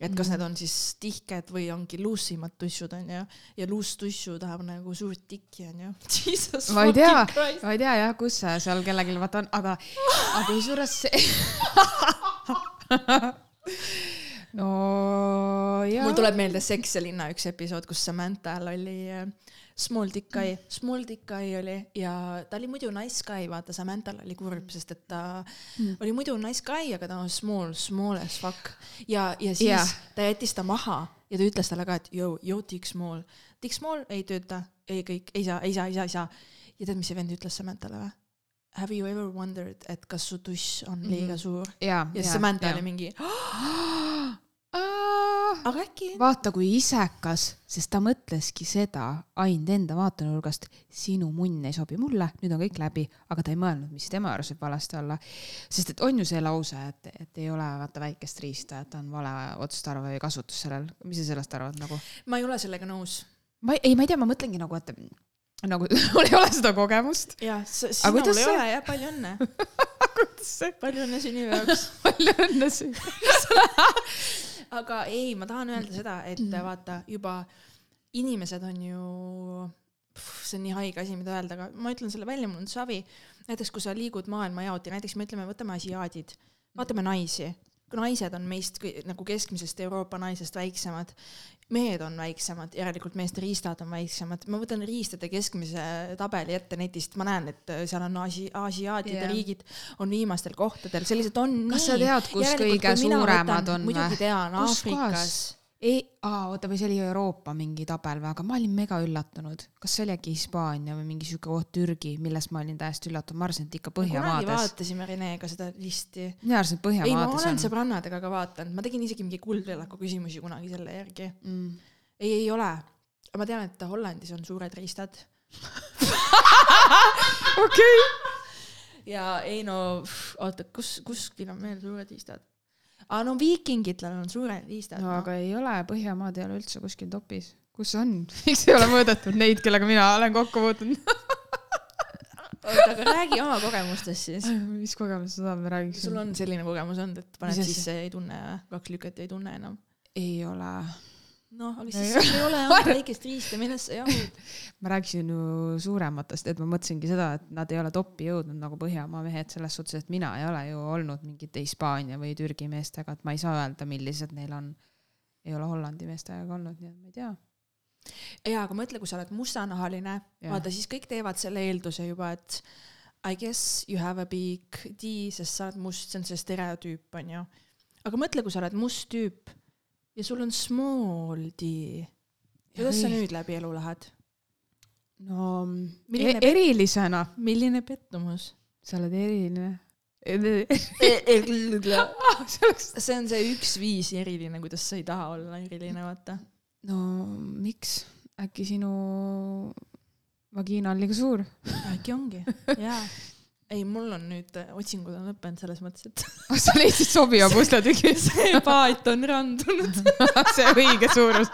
et kas Mhm. need on siis tihked või ongi luusimad tussud onju ja luustussu tahab nagu suurt tikki onju. Jesus ma ei tea ma ei tea jah, kus see seal kellelgi vaata on, aga, aga kusjuures see. no jaa. mul tuleb meelde Seks ja linna üks episood, kus Samanthal oli äh, small dick guy, small dick guy oli ja ta oli muidu nice guy, vaata Samanthal oli kurb, sest et ta mm. oli muidu nice guy, aga ta on small, small as fuck ja, ja siis yeah. ta jättis ta maha ja ta ütles talle ka, et yo, yo dick small, dick small ei tööta, ei kõik, ei saa, ei saa, ei saa, ei saa. ja tead, mis see vend ütles Samanthale või? Have you ever wondered, et kas su tuss on liiga Mhm. suur? ja, ja siis Samantha oli mingi, aga äkki vaata kui isekas, sest ta mõtleski seda ainult enda vaatenurgast, sinu munn ei sobi mulle, nüüd on kõik läbi, aga ta ei mõelnud, mis tema arust võib valesti olla. sest et on ju see lause, et, et ei ole vaata väikest riista, et on vale otstarve või kasutus sellel, mis sa sellest arvad nagu? ma ei ole sellega nõus ma ei, ma ei tea, ma mõtlengi nagu, et nagu mul ei ole seda kogemust. jah, sinul ei see- ole jah, palju õnne. palju õnne sünnipäevaks. palju õnne siin. Aga ei, ma tahan öelda seda, et Mm. vaata juba inimesed on ju, see on nii haige asi, mida öelda, aga ma ütlen selle välja, mul on savi. näiteks kui sa liigud maailma jaoti, näiteks me ütleme, võtame asiaadid, vaatame naisi, naised on meist nagu keskmisest Euroopa naisest väiksemad, mehed on väiksemad, järelikult meeste riistad on väiksemad, ma võtan riistade keskmise tabeli ette netist, ma näen, et seal on asi-, asiaatide yeah. riigid on viimastel kohtadel, lihtsalt on kas nii sa tead, kus Järelikult, kõige suuremad võtan- on muidugi või? tean, Aafrikas. ei, aa, oota, või see oli Euroopa mingi tabel või, aga ma olin mega üllatunud. kas see oli äkki Hispaania või mingi sihuke koht Türgi, millest ma olin täiesti üllatunud, ma arvasin, et ikka kunagi Põhjamaades. vaatasime Renega seda listi. mina arvasin, et ei, ma Põhjamaades olen on. sõbrannadega ka vaatanud, ma tegin isegi mingi kuldvillaku küsimusi kunagi selle järgi. Mm. ei, ei ole, ma tean, et Hollandis on suured riistad okei. ja ei no, oota, kus, kuskil on veel suured riistad? Aa no viikingitel on suured riistad no aga ei ole, Põhjamaad ei ole üldse kuskil topis. kus on? miks ei ole mõõdetud neid, kellega mina olen kokku puutunud? oota, aga räägi oma kogemustest siis. mis kogemus sa tahad, me räägiks? sul on selline kogemus olnud, et paned sisse, ei tunne, kaks lüket ei tunne enam? ei ole. noh, aga siis sul ei ole ainult väikest riista, millest sa jahud. ma rääkisin ju suurematest, et ma mõtlesingi seda, et nad ei ole toppi jõudnud nagu Põhjamaa mehed selles suhtes, et mina ei ole ju olnud mingite Hispaania või Türgi meestega, et ma ei saa öelda, millised neil on. ei ole Hollandi meestega olnud, nii et ma ei tea. jaa, aga mõtle, kui sa oled mustanahaline, vaata siis kõik teevad selle eelduse juba, et I guess you have a big D, sest sa oled must, see on see stereotüüp, onju. aga mõtle, kui sa oled must tüüp ja sul on small D. kuidas sa nüüd läbi elu lähed? no Milline e erilisena, milline pettumus? sa oled eriline. see on see üks viis eriline, kuidas sa ei taha olla eriline, vaata. no miks, äkki sinu vagiina on liiga suur? äkki ongi, jaa. ei, mul on nüüd, otsingud on lõppenud selles mõttes, et sa leidsid sobiva pusletüki, see paat on randunud. see õige suurus.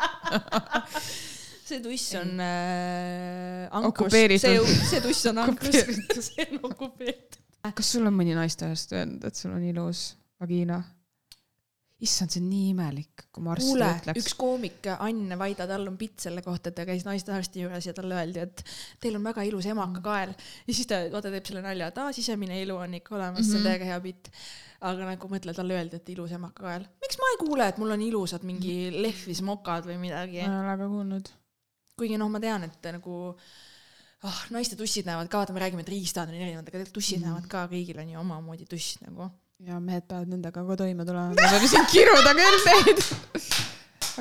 see tuss on äh, ankrus, see, see tuss on ankrus, see on okupeeritud. kas sul on mõni naistearst öelnud, et sul on ilus vagiina? issand, see on nii imelik, kui ma arstile kuule, ütleks üks. koomik Ann Vaida, tal on pilt selle kohta, et ta käis naistearsti juures ja talle öeldi, et teil on väga ilus emakakael. ja siis ta, vaata, teeb selle nalja, et aa, sisemine ilu on ikka olemas mm, -hmm. see on Mhm. täiega hea pilt. aga nagu mõtle, talle öeldi, et ilus emakakael. miks ma ei kuule, et mul on ilusad mingi lehvis mokad või midagi ma? ei ole ka kuulnud. kuigi noh, ma tean, et nagu ah, naiste tussid näevad ka, vaata, me räägime, et riistad on erinevad, aga tegelikult tussid mm. näevad ka, kõigil on ju omamoodi tuss nagu. Ja mehed peavad nendega ka toime tulema, me võime siin kiruda küll neid.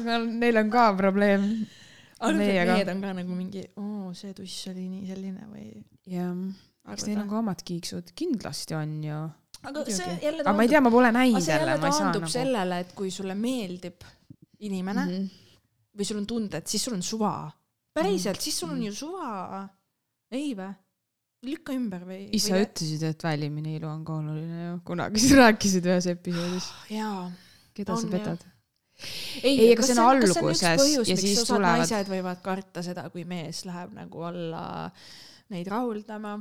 aga neil on ka probleem. mehed on ka nagu mingi, oo, see tuss oli nii selline või? jah, eks neil on ka omad kiiksud, kindlasti on ju. aga see jälle aga ma ei tea, ma pole näinud jälle, ma ei saa taandub nagu. sellele, et kui sulle meeldib inimene mm. -hmm. või sul on tunded, siis sul on suva. päriselt, siis sul on ju suva. ei vä? Lükka ümber või? issa ütlesid, et välimine ilu on ka oluline ju, kunagi sa rääkisid ühes episoodis. jaa. keda On, sa petad? ei, Ei, aga see on alguses ja siis tulevad- naised võivad karta seda, kui mees läheb nagu alla neid rahuldama.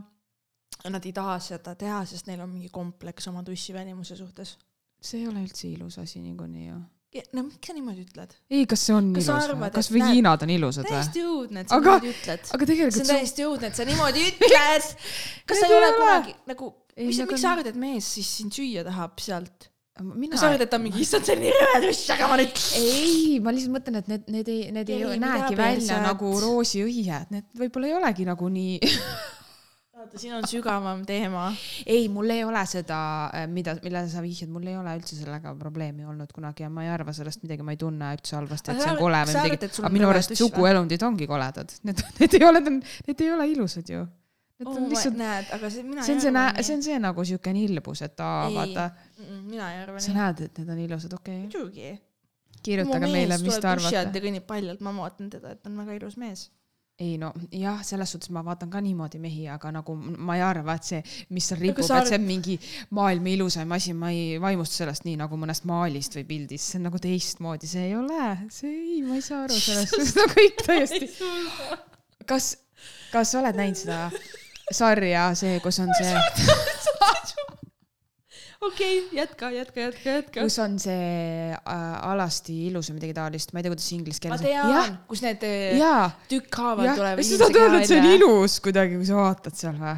Nad ei taha seda teha, sest neil on mingi kompleks oma tussi välimuse suhtes. see ei ole üldse ilus asi niikuinii ju. No miks sa niimoodi ütled? ei, kas see on Kas ilus või kas et vagiinad on ilusad või? täiesti õudne, et sa Aga- niimoodi ütled. aga see tegelikult on su- täiesti õudne, et sa niimoodi ütled. kas sa ei ole kunagi nagu, mis, miks sa arvad, et mees siis sind süüa tahab sealt? mina kas sa arvad, et ta on mingi, issand, see on nii rõve tuss, aga ma nüüd. ei, ma lihtsalt mõtlen, et need, need ei, need ei Ei, näegi välja nagu roosiõied, need võib-olla ei olegi nagu nii. vaata, siin on sügavam teema. ei, mul ei ole seda, mida, millele sa vihjad, mul ei ole üldse sellega probleemi olnud kunagi ja ma ei arva sellest midagi, ma ei tunne üldse halvasti, et see on sa kole või sa midagi et aga minu arust suguelundid ongi koledad, need, need ei ole, need ei ole ilusad ju. Need on lihtsalt, näed, aga see, mina see on see see on see nagu siuke nilbus, et aa, vaata, mina ei arva sa nii. näed, et need on ilusad, okei okay.. muidugi. kirjutage meile, mis te arvate kõnnib paljalt, ma vaatan teda, et on väga ilus mees. Ei no jah, selles suhtes ma vaatan ka niimoodi mehi, aga nagu ma ei arva, et see, mis seal ripub, et see on mingi maailma ilusaim asi, ma ei vaimustu sellest nii nagu mõnest maalist või pildist, see on nagu teistmoodi, see ei ole, see ei, ma ei saa aru sellest, see on kõik täiesti. kas, kas sa oled näinud seda sarja, see, kus on see, okei, jätka, jätka, jätka, jätka. kus on see äh, alasti ilus või midagi taolist, ma ei tea, kuidas see inglise ma keeles on. tean, kus need jaa, tükkhaaval tulevad sa tahad öelda, et see on ilus kuidagi, kui sa vaatad seal või?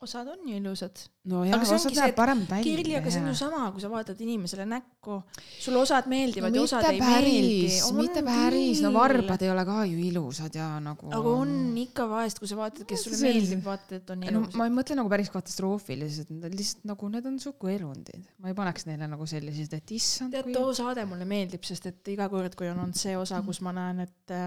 Osad on ju ilusad. no jah, Aga see osad et parem välja. Kirli, aga see on ju sama, kui sa vaatad inimesele näkku. sulle osad meeldivad no ja osad mitte ei meeldi päris,. mitte päris, no varbad ei ole ka ju ilusad ja nagu. aga on ikka vahest, kui sa vaatad, kes sulle See- meeldib, vaatad, et on no ilus. ma ei mõtle nagu päris katastroofilised, need on lihtsalt nagu need on suguelundid, ma ei paneks neile nagu selliseid, et issand tead, too saade mulle meeldib, sest et iga kord, kui on olnud see osa, kus ma näen, et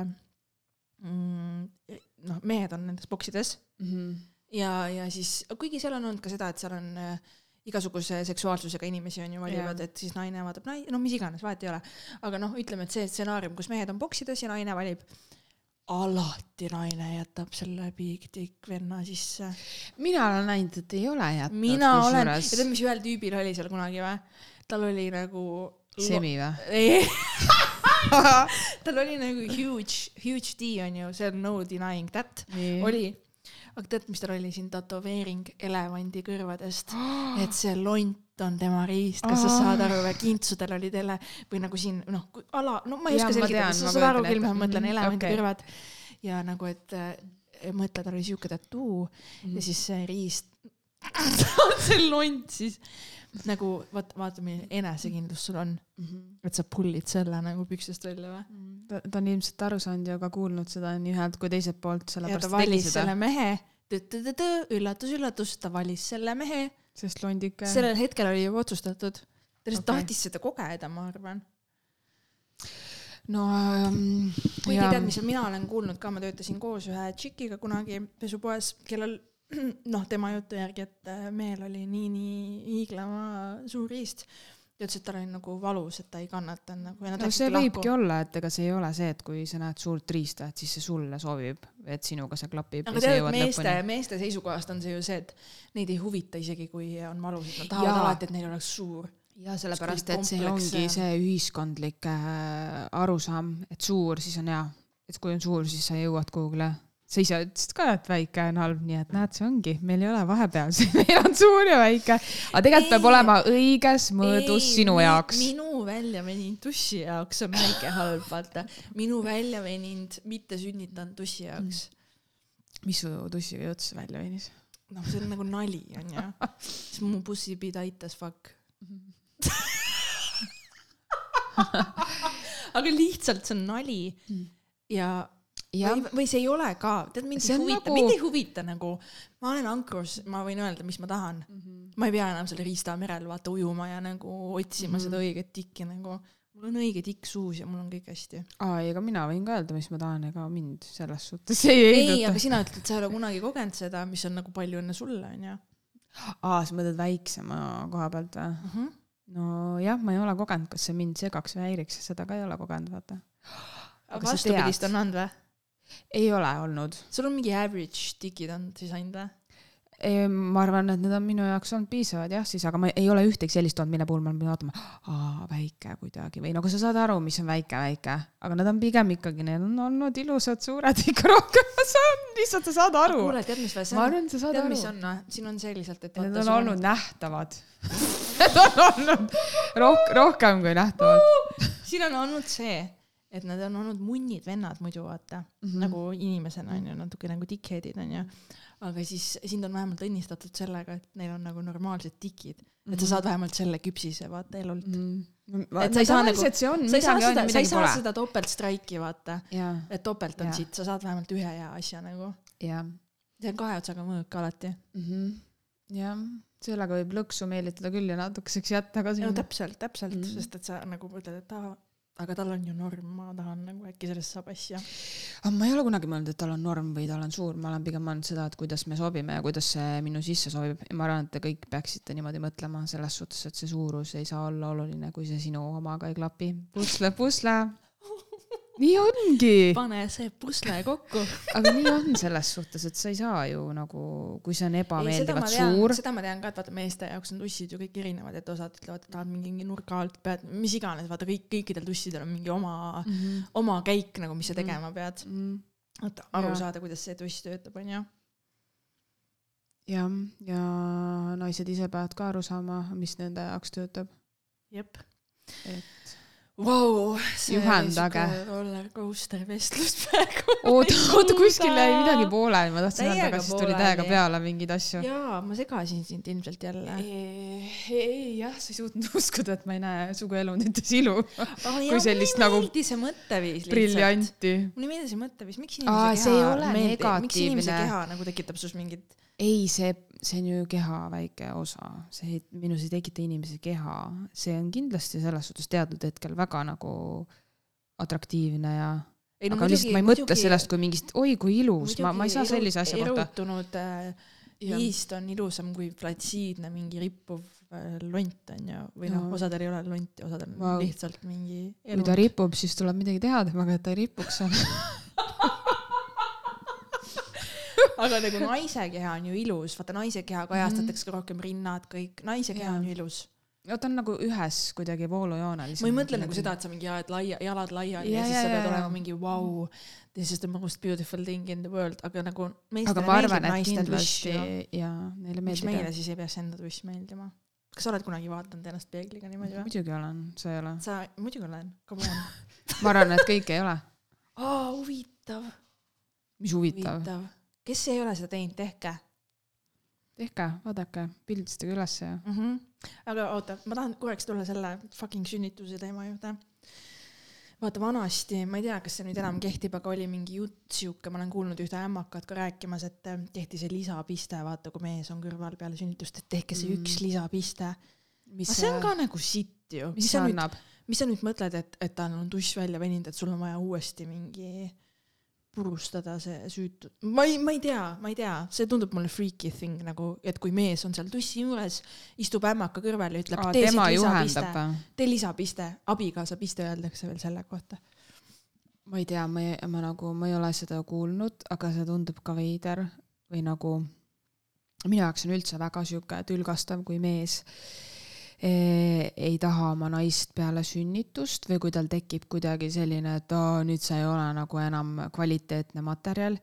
mm, noh, mehed on nendes boksides mm. -hmm. ja, ja siis, kuigi seal on olnud ka seda, et seal on äh, igasuguse seksuaalsusega inimesi on ju valivad Jaa. et siis naine vaatab nai-, no mis iganes, vahet ei ole. aga noh, ütleme, et see stsenaarium, kus mehed on boksides ja naine valib. alati naine jätab selle big dick venna sisse. mina olen näinud, et ei ole jätnud. mina olen, ja tead, mis ühel tüübil oli seal kunagi või? tal oli nagu. semi või? tal oli nagu huge, huge D on ju, see on no denying that, oli. Aga tead, mis tal oli siin tätoveering elevandi kõrvadest, et see lont on tema riist, kas sa saad aru või kintsudel oli tele või nagu siin noh, ala, no ma ei oska selgitada, sa saad aru küll, ma mõtlen Mhm, elevandi okei. kõrvad. Ja nagu, et äh, mõtle, tal oli siuke tattoo Mhm. ja siis see riist, see lont siis nagu vaata, vaata, milline enesekindlus sul on, et sa pull'id selle nagu pükstest välja või. ta, ta on ilmselt aru saanud ja ka kuulnud seda nii ühelt kui teiselt poolt, sellepärast ta valis seda selle, mehe, üllatus-üllatus, ta valis selle mehe, sest londik. sellel hetkel oli juba otsustatud. ta lihtsalt Okei. tahtis seda kogeda, ma arvan. no ähm, kuigi tead, mis mina olen kuulnud ka, ma töötasin koos ühe tšikiga kunagi pesupoes, kellel noh, tema jutu järgi, et äh, mehel oli nii-nii hiiglama suur riist. ta ütles, et tal oli nagu valus, et ta ei kannatanud nagu ja nad no see läksidki võibki olla, et ega see ei ole see, et kui sa näed suurt riista, et siis see sulle sobib, et sinuga see klapib aga ja tead, meeste, lõpuni. meeste seisukohast on see ju see, et neid ei huvita isegi, kui on valus, et nad tahavad Jaa. alati, et neil oleks suur. ja sellepärast, et see ongi see ühiskondlik äh, arusaam, et suur, siis on hea. et kui on suur, siis sa jõuad kuhugile. Sa ise ütlesid ka, et väike on halb, nii et näed, see ongi, meil ei ole vahepealsi, meil on suur ja väike. aga tegelikult peab Ei. olema õiges mõõdus sinu mi- jaoks. minu välja veninud tussi jaoks on väike halb, vaata. minu välja veninud, mitte sünnitanud tussi jaoks. mis su tussiga jutt siis välja venis? noh, see on nagu nali, onju. siis mu pussipid aitas, fuck. aga lihtsalt see on nali ja jah või, või see ei ole ka, tead mind ei huvita nagu- mind ei huvita nagu, ma olen ankrus, ma võin öelda, mis ma tahan. Mhm. ma ei pea enam selle riista merel vaata ujuma ja nagu otsima mm Mhm. -hmm. seda õiget tikki nagu. mul on õige tikk suus ja mul on kõik hästi. aa, ei, ega mina võin ka öelda, mis ma tahan, ega mind selles suhtes ei ei, heiduta aga. sina ütled, sa ei ole kunagi kogenud seda, mis on nagu palju õnne sulle, onju. aa, sa mõtled väiksema koha pealt või? Mhm. nojah, ma ei ole kogenud, kas see mind segaks või häiriks, seda ka ei ole kogenud, vaata. aga vastupidist on olnud või? Ei ole olnud. sul on mingi average tikid on siis ainult või? ma arvan, et need on minu jaoks olnud piisavad jah, siis, aga ma ei ole ühtegi sellist olnud, mille puhul ma pean vaatama, aa, väike kuidagi või nagu sa saad aru, mis on väike, väike, aga need on pigem ikkagi, need on olnud ilusad, suured ikka rohkem, ma saan, lihtsalt sa saad aru. kuule, tead, mis või see ma on? arvan, et sa saad tead, aru mis. on või? siin on selliselt, et Need on sul olnud nähtavad. Need on olnud rohk-, rohkem kui nähtavad. siin on olnud see, et nad on olnud munnid vennad muidu vaata mm, Mhm. -hmm. nagu inimesena onju, natuke nagu dickhead'id onju. aga siis sind on vähemalt õnnistatud sellega, et neil on nagu normaalsed tikid, et sa saad vähemalt selle küpsise vaata elult mm. mm.. Et sa ei saa nagu- sa ei saa seda, sa ei saa pole. seda topeltstraiki vaata, et topelt on siit, sa saad vähemalt ühe hea asja nagu. see on kahe otsaga mõõk alati. Mhm. jah, sellega võib lõksu meelitada küll ja natukeseks jätta ka no sinna. täpselt, täpselt mm, Mhm. -hmm. sest et sa nagu mõtled, et aa, aga tal on ju norm, ma tahan nagu äkki sellest saab asja. aga ma ei ole kunagi mõelnud, et tal on norm või tal on suur, ma olen pigem mõelnud seda, et kuidas me sobime ja kuidas see minu sisse sobib ja ma arvan, et te kõik peaksite niimoodi mõtlema selles suhtes, et see suurus ei saa olla oluline, kui see sinu omaga ei klapi. pusle, pusle. Nii ongi, pane see pusle kokku. aga nii on selles suhtes, et sa ei saa ju nagu, kui see on ebameeldivalt suur. seda ma tean ka, et vaata meeste jaoks on tussid ju kõik erinevad, et osad ütlevad, et tahad mingi nurga alt pead, mis iganes, vaata kõik, kõikidel tussidel on mingi oma mm, Mhm. -hmm. oma käik nagu, mis sa tegema pead. Mm. et aru Jaa. saada, kuidas see tuss töötab, onju. jah, ja naised ise peavad ka aru saama, mis nende jaoks töötab. jep. et Vau, see Juhendage. siuke rollercoaster vestlus praegu. oota, oota, kuskil jäi midagi pooleli, ma tahtsin öelda, aga siis tuli täiega peale mingeid asju. jaa, ma segasin sind ilmselt jälle. ei jah, sa ei suutnud uskuda, et ma ei näe suguelundites ilu, kui sellist nagu mulle ei meeldi see mõtteviis lihtsalt. briljanti. mulle ei meeldi see mõtteviis, miks Aa, inimese see ei keha ole meeldib, miks inimese negatiivne. keha nagu tekitab sinus mingit ei, see, see on ju keha väike osa, see ei- minus ei tekita inimese keha, see on kindlasti selles suhtes teatud hetkel väga nagu atraktiivne ja ei aga lihtsalt ma ei mõtle sellest kui mingist, oi kui ilus, ma, ma ei saa sellise asja kohta. erutunud äh, liist on ilusam kui flatsiidne mingi rippuv äh, lont onju, või noh Jaa., osadel ei ole lonti, osadel on Vau. lihtsalt mingi kui ta ripub, siis tuleb midagi teha temaga, et ta ei ripuks seal. aga nagu naise keha on ju ilus, vaata naise keha kajastatakse ka rohkem rinnad, kõik, naise keha Jaa. on ju ilus. no ta on nagu ühes kuidagi voolujoonel. ma ei mõtle nagu seda, et sa mingi ajad laia, jalad laiali ja, Jaa, ja siis jaa, sa pead jaa, olema jaa. mingi vau wow,, this is the most beautiful thing in the world, aga nagu aga ma arvan, et kindlasti tuss ju. ja neile miks meeldib meile. siis ei peaks enda tuss meeldima? kas sa oled kunagi vaadanud ennast peegliga niimoodi või? muidugi olen, sa ei ole. sa, muidugi olen, come on. ma arvan, et kõik ei ole. aa, huvitav, mis huvitav. huvitav. Kes ei ole seda teinud, tehke tehke, vaadake, pildistage ülesse ja. mm. -hmm. aga oota, ma tahan korraks tulla selle fucking sünnituse teema juurde. vaata vanasti, ma ei tea, kas see nüüd enam kehtib, aga oli mingi jutt sihuke, ma olen kuulnud ühte ämmakat ka rääkimas, et eh, tehti see lisapiste, vaata kui mees on kõrval peale sünnitust, et tehke see Mm. üks lisapiste. aga see on ka nagu sitt ju. mis sa nüüd, annab? mis sa nüüd mõtled, et, et tal on tuss välja veninud, et sul on vaja uuesti mingi purustada see süütu, ma ei, ma ei tea, ma ei tea, see tundub mulle freaky thing nagu, et kui mees on seal tussi juures, istub ämmaka kõrval ja ütleb, tee siit lisapiste, tee lisapiste, abikaasa piste öeldakse veel selle kohta. ma ei tea, ma ei, ma nagu, ma ei ole seda kuulnud, aga see tundub ka veider või nagu minu jaoks on üldse väga sihuke tülgastav, kui mees. eh, ei taha oma naist peale sünnitust või kui tal tekib kuidagi selline, et aa, nüüd sa ei ole nagu enam kvaliteetne materjal.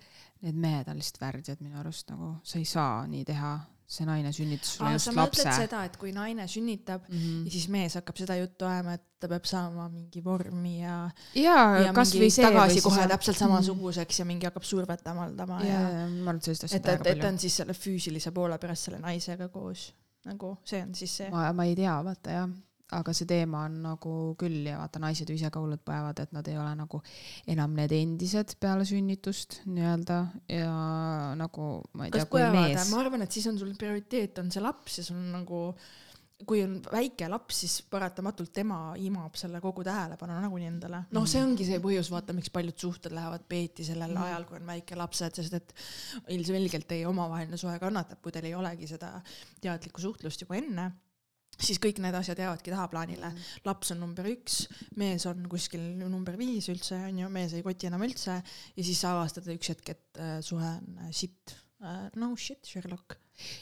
Need mehed on lihtsalt värdjad minu arust nagu, sa ei saa nii teha, see naine sünnitas sulle just lapse. seda, et kui naine sünnitab Mm ja -hmm. siis mees hakkab seda juttu ajama, et ta peab saama mingi vormi ja, ja ja kasvõi see. tagasi kohe täpselt samasuguseks ja mingi hakkab survet avaldama ja, ja, ja ma arvan, et sellist asja et, et, et ta on siis selle füüsilise poole pärast selle naisega koos. Nagu see on siis see. ma, ma ei tea, vaata jah, aga see teema on nagu küll ja vaata, naised ju ise ka hullult põevad, et nad ei ole nagu enam need endised peale sünnitust nii-öelda. Ja nagu ma ei tea, kui põevad, mees ma arvan, et siis on sul prioriteet on see laps ja sul on nagu kui on väike laps, siis paratamatult tema imab selle kogu tähelepanu nagunii endale. noh, see ongi see põhjus, vaata, miks paljud suhted lähevad peeti sellel Mhm. ajal, kui on väikelapsed, sest et ilmselgelt teie omavaheline suhe kannatab, kui teil ei olegi seda teadlikku suhtlust juba enne siis kõik need asjad jäävadki tahaplaanile. laps on number üks, mees on kuskil number viis üldse onju, mees ei koti enam üldse ja siis sa avastad üks hetk, et äh, suhe on äh, sitt äh,. no shit, Sherlock.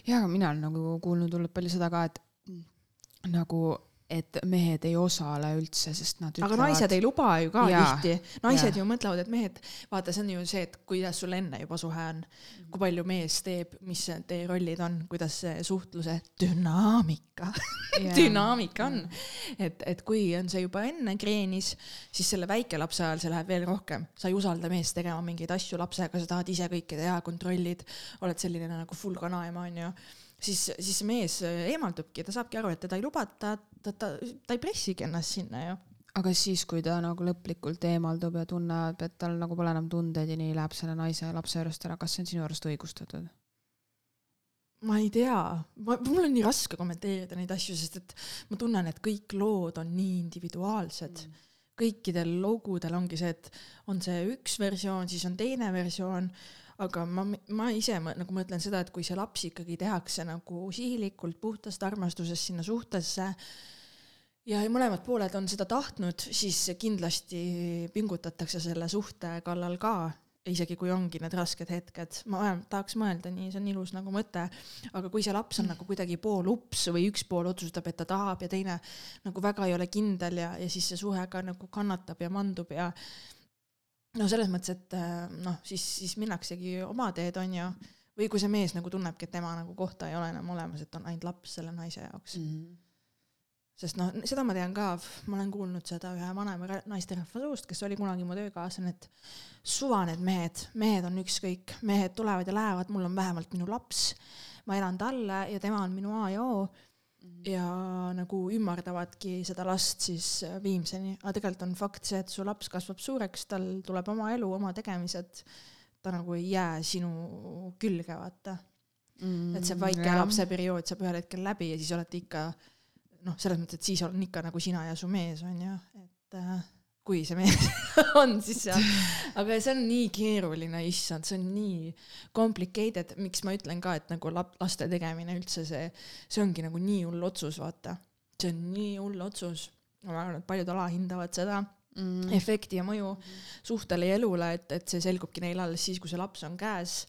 ja aga mina olen nagu kuulnud hullult palju seda ka, et nagu, et mehed ei osale üldse, sest nad aga naised ei luba ju ka Jaa, tihti, naised jaa. ju mõtlevad, et mehed, vaata, see on ju see, et kuidas sul enne juba suhe on, kui palju mees teeb, mis teie rollid on, kuidas see suhtluse dünaamika, dünaamika on. et, et kui on see juba enne kreenis, siis selle väikelapse ajal see läheb veel rohkem, sa ei usalda meest tegema mingeid asju lapsega, sa tahad ise kõike teha, kontrollid, oled selline nagu full kanaema onju siis, siis mees eemaldubki, ta saabki aru, et teda ei lubata, ta, ta, ta ei pressigi ennast sinna ju. aga siis, kui ta nagu lõplikult eemaldub ja tunneb, et tal nagu pole enam tundeid ja nii läheb selle naise ja lapse juurest ära, kas see on sinu arust õigustatud? ma ei tea, ma, mul on nii raske kommenteerida neid asju, sest et ma tunnen, et kõik lood on nii individuaalsed mm.. kõikidel logudel ongi see, et on see üks versioon, siis on teine versioon, aga ma, ma ise mõ- nagu mõtlen seda, et kui see laps ikkagi tehakse nagu sihilikult puhtast armastusest sinna suhtesse ja mõlemad pooled on seda tahtnud, siis kindlasti pingutatakse selle suhte kallal ka isegi kui ongi need rasked hetked, ma tahaks mõelda nii, see on ilus nagu mõte, aga kui see laps on nagu kuidagi poolups või üks pool otsustab, et ta tahab ja teine nagu väga ei ole kindel ja, ja siis see suhe ka nagu kannatab ja mandub ja no selles mõttes, et äh, noh, siis, siis minnaksegi oma teed, onju, või kui see mees nagu tunnebki, et tema nagu kohta ei ole enam olemas, et on ainult laps selle naise jaoks mm.. sest noh, seda ma tean ka, ma olen kuulnud seda ühe vanema ra- naisterahva suust, kes oli kunagi mu töökaaslane, et suva need mehed, mehed on ükskõik, mehed tulevad ja lähevad, mul on vähemalt minu laps, ma elan talle ja tema on minu A ja O ja nagu ümardavadki seda last siis äh, viimseni, aga tegelikult on fakt see, et su laps kasvab suureks, tal tuleb oma elu, oma tegemised, ta nagu ei jää sinu külge, vaata. Mm, et see väike lapse periood saab ühel hetkel läbi ja siis olete ikka noh, selles mõttes, et siis on ikka nagu sina ja su mees on ju, et äh, kui see mees on siis seal, aga see on nii keeruline, issand, see on nii complicated, miks ma ütlen ka, et nagu lap-, laste tegemine üldse see, see ongi nagu nii hull otsus, vaata. see on nii hull otsus, ma arvan, et paljud alahindavad seda mm. efekti ja mõju suhtele ja elule, et, et see selgubki neil alles siis, kui see laps on käes.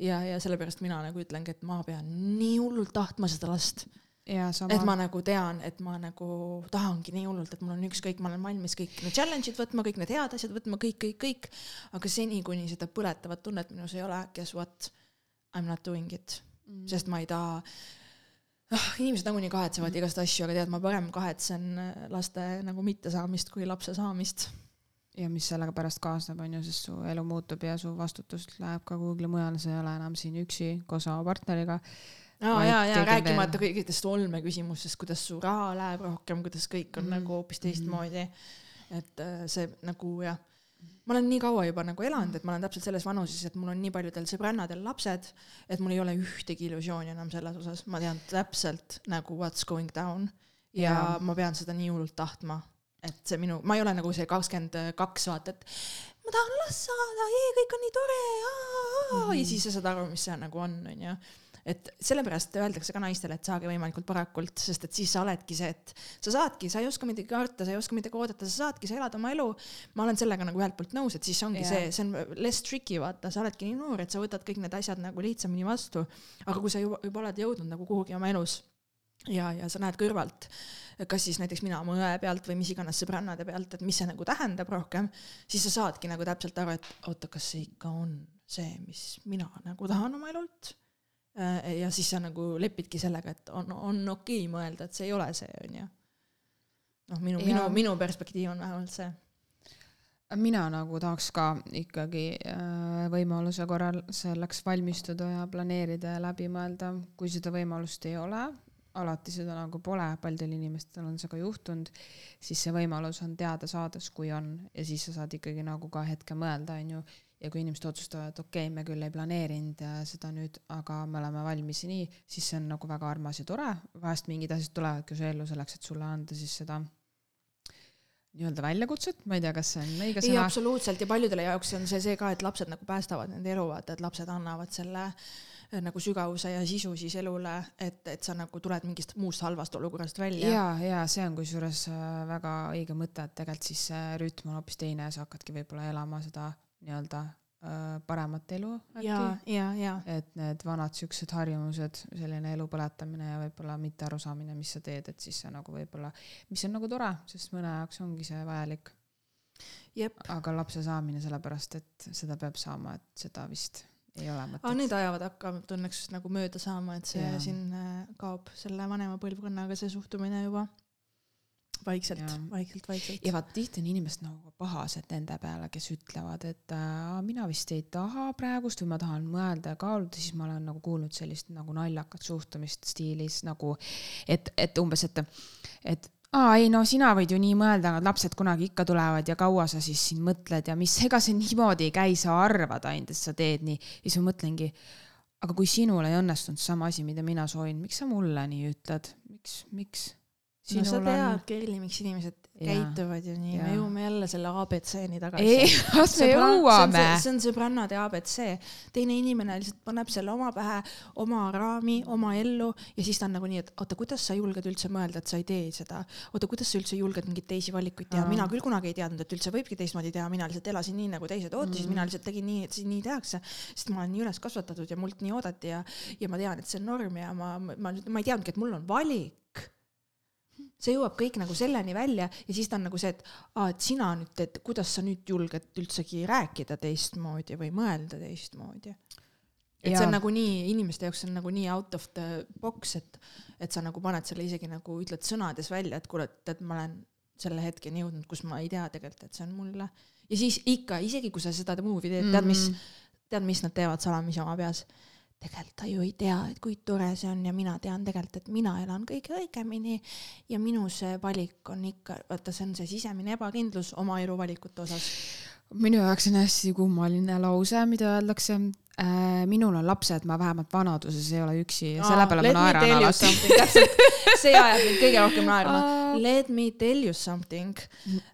Ja, ja sellepärast mina nagu ütlengi, et ma pean nii hullult tahtma seda last, et ma nagu tean, et ma nagu tahangi nii hullult, et mul on ükskõik, ma olen valmis kõik need challenge'id võtma, kõik need head asjad võtma, kõik, kõik, kõik. aga seni, kuni seda põletavat tunnet minus ei ole, guess what, I m not doing it, mm. sest ma ei taha noh, inimesed nagunii kahetsevad igast asju, aga tead, ma parem kahetsen äh, laste nagu mittesaamist kui lapse saamist. ja mis sellega pärast kaasneb, on ju, sest su elu muutub ja su vastutus läheb ka kuhugile mujale, sa ei ole enam siin üksi koos oma partneriga. aa Vaid jaa, ja keegi on rääkimata veel- kõikidest olmeküsimustest, kuidas su raha läheb rohkem, kuidas kõik on mm. Mhm. nagu hoopis teistmoodi. et äh, see nagu jah, ma olen nii kaua juba nagu elanud, et ma olen täpselt selles vanuses, et mul on nii paljudel sõbrannadel lapsed, et mul ei ole ühtegi illusiooni enam selles osas, ma tean täpselt nagu what's going down ja Jaa. ma pean seda nii hullult tahtma, et see minu, ma ei ole nagu see kakskümmend kaks, vaata, et ma tahan last saada, kõik on nii tore, Mhm. ja siis sa saad aru, mis see nagu on, onju et sellepärast öeldakse ka naistele, et saage võimalikult varakult, sest et siis sa oledki see, et sa saadki, sa ei oska midagi karta, sa ei oska midagi oodata, sa saadki, sa elad oma elu. ma olen sellega nagu ühelt poolt nõus, et siis ongi Jaa. see, see on less tricky, vaata, sa oledki nii noor, et sa võtad kõik need asjad nagu lihtsamini vastu. aga kui sa juba, juba oled jõudnud nagu kuhugi oma elus ja, ja sa näed kõrvalt, kas siis näiteks mina oma õe pealt või mis iganes sõbrannade pealt, et mis see nagu tähendab rohkem, siis sa saadki nagu täpselt aru, et oota, kas see ikka on see, mis mina nagu tahan oma elult. Ja siis sa nagu lepidki sellega, et on, on okei okay mõelda, et see ei ole see, onju. noh, minu, minu minu perspektiiv on vähemalt see. mina nagu tahaks ka ikkagi äh, võimaluse korral selleks valmistuda ja planeerida ja läbi mõelda, kui seda võimalust ei ole, alati seda nagu pole, paljudel inimestel on see ka juhtunud, siis see võimalus on teada saades, kui on ja siis sa saad ikkagi nagu ka hetke mõelda, onju. Ja kui inimesed otsustavad, okei okay,, me küll ei planeerinud äh, seda nüüd, aga me oleme valmis nii, siis see on nagu väga armas ja tore, vahest mingid asjad tulevadki su ellu selleks, et sulle anda siis seda nii-öelda väljakutset, ma ei tea, kas see on õige ei, sõna. absoluutselt ja paljudele jaoks on see see ka, et lapsed nagu päästavad nende elu, vaata, et lapsed annavad selle eh, nagu sügavuse ja sisu siis elule, et, et sa nagu tuled mingist muust halvast olukorrast välja. ja, ja see on kusjuures äh, väga õige mõte, et tegelikult siis see rütm on hoopis teine ja sa hakkadki võib-olla elama seda nii-öelda äh, paremat elu ja äkki., ja, ja et need vanad siuksed harjumused, selline elu põletamine ja võib-olla mitte arusaamine, mis sa teed, et siis see nagu võib-olla, mis on nagu tore, sest mõne jaoks ongi see vajalik, aga lapse saamine sellepärast, et seda peab saama, et seda vist ei ole aga mõtet. need ajavad hakkavad õnneks nagu mööda saama, et see Jaa. siin kaob selle vanema põlvkonnaga see suhtumine juba vaikselt vaikselt, vaikselt. ja vaat tihti on inimesed nagu pahased nende peale, kes ütlevad, et äh, mina vist ei taha praegust või ma tahan mõelda ja kaaluda, siis ma olen nagu kuulnud sellist nagu naljakat suhtumist stiilis nagu, et, et umbes, et, et aa ei no sina võid ju nii mõelda, aga lapsed kunagi ikka tulevad ja kaua sa siis siin mõtled ja mis, ega see niimoodi ei käi, sa arvad ainult, et sa teed nii. ja siis ma mõtlengi, aga kui sinul ei õnnestunud sama asi, mida mina soovin, miks sa mulle nii ütled, miks, miks? No sa tead, Kerli, miks inimesed Jaa. käituvad ju nii, me jõuame jälle selle abc-ni tagasi. ei, las me jõuame. see on sõbrannade abc, teine inimene lihtsalt paneb selle oma pähe, oma raami, oma ellu ja siis ta on nagu nii, et oota, kuidas sa julged üldse mõelda, et sa ei tee seda. oota, kuidas sa üldse julged mingeid teisi valikuid teha, mina küll kunagi ei teadnud, et üldse võibki teistmoodi teha, mina lihtsalt elasin nii, nagu teised ootasid mm., mina lihtsalt tegin nii, et siin nii tehakse, sest ma olen nii üles kasvatatud ja mult nii oodati ja, ja ma tean, et see on norm ja ma, ma, ma, ma ei teadnudki, et mul on valik see jõuab kõik nagu selleni välja ja siis ta on nagu see, et aa, et sina nüüd teed, kuidas sa nüüd julged üldsegi rääkida teistmoodi või mõelda teistmoodi. et see Jaa. on nagu nii, inimeste jaoks on nagu nii out of the box, et, et sa nagu paned selle isegi nagu ütled sõnades välja, et kuule, et tead, ma olen selle hetkeni jõudnud, kus ma ei tea tegelikult, et see on mulle. ja siis ikka, isegi kui sa seda movie teed, tead mis, tead, mis nad teevad salamisi oma peas? Tegelikult ta ju ei tea, et kui tore see on ja mina tean tegelikult, et mina elan kõige õigemini ja minu see valik on ikka, vaata, see on see sisemine ebakindlus oma elu valikute osas. minu jaoks on hästi kummaline lause, mida öeldakse. Minul on lapsed, ma vähemalt vanaduses ei ole üksi ja selle peale ma naeran alati. see ajab mind kõige rohkem naerma. Let me tell you something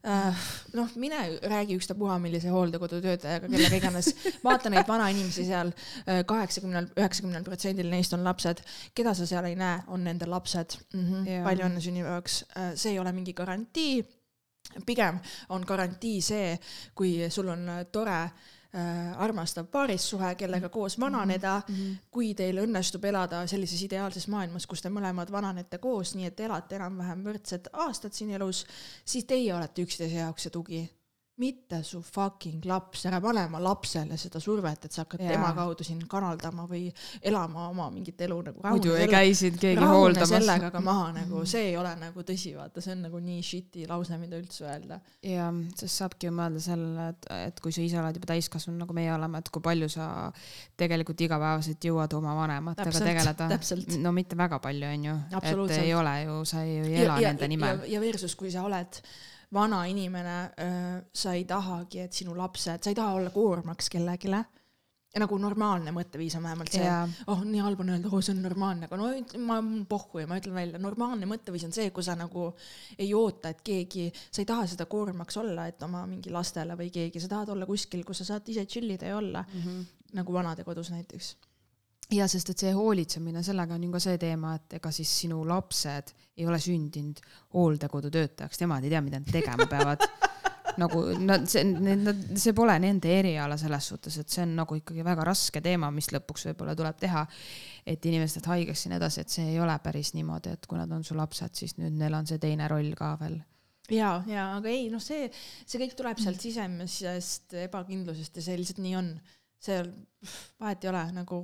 uh,. noh, mine räägi ükstapuha millise hooldekodu töötajaga, kellega iganes, vaata neid vanainimesi seal, kaheksakümnel, üheksakümnel protsendil neist on lapsed, keda sa seal ei näe, on nende lapsed mm. -hmm. Jaa. palju õnne sünnipäevaks, see ei ole mingi garantii pigem on garantii see, kui sul on tore äh, armastav paarissuhe, kellega koos vananeda mm. -hmm. kui teil õnnestub elada sellises ideaalses maailmas, kus te mõlemad vananete koos, nii et elate enam-vähem võrdsed aastad siin elus, siis teie olete üksteise jaoks see tugi mitte su fucking laps, ära pane oma lapsele seda survet, et sa hakkad yeah. tema kaudu siin kanaldama või elama oma mingit elu nagu muidu ei käi sind keegi hooldamas. sellega ka maha nagu, see ei ole nagu tõsi, vaata, see on nagu nii shit'i lause, mida üldse öelda. jah, sest saabki ju mõelda sellele, et, et kui sa ise oled juba täiskasvanu, nagu meie oleme, et kui palju sa tegelikult igapäevaselt jõuad oma vanematega tegeleda. no mitte väga palju, onju. et ei ole ju, sa ei, ei ela ja, nende nimel. ja versus, kui sa oled vana inimene, sa ei tahagi, et sinu lapsed, sa ei taha olla koormaks kellelegi ja nagu normaalne mõtteviis on vähemalt see yeah., oh nii halb on öelda, oh see on normaalne, aga no ma pohhu ja ma ütlen välja, normaalne mõtteviis on see, kui sa nagu ei oota, et keegi, sa ei taha seda koormaks olla, et oma mingi lastele või keegi, sa tahad olla kuskil, kus sa saad ise chill ida ja olla mm, -hmm. nagu vanadekodus näiteks ja sest, et see hoolitsemine, sellega on ju ka see teema, et ega siis sinu lapsed ei ole sündinud hooldekodu töötajaks, nemad ei tea, mida nad tegema peavad nagu nad, see, need, see pole nende eriala selles suhtes, et see on nagu ikkagi väga raske teema, mis lõpuks võib-olla tuleb teha. et inimesed haigeks ja nii edasi, et see ei ole päris niimoodi, et kui nad on su lapsed, siis nüüd neil on see teine roll ka veel ja, ja aga ei, noh, see, see kõik tuleb sealt sisemisest ebakindlusest ja see lihtsalt nii on seal vahet ei ole nagu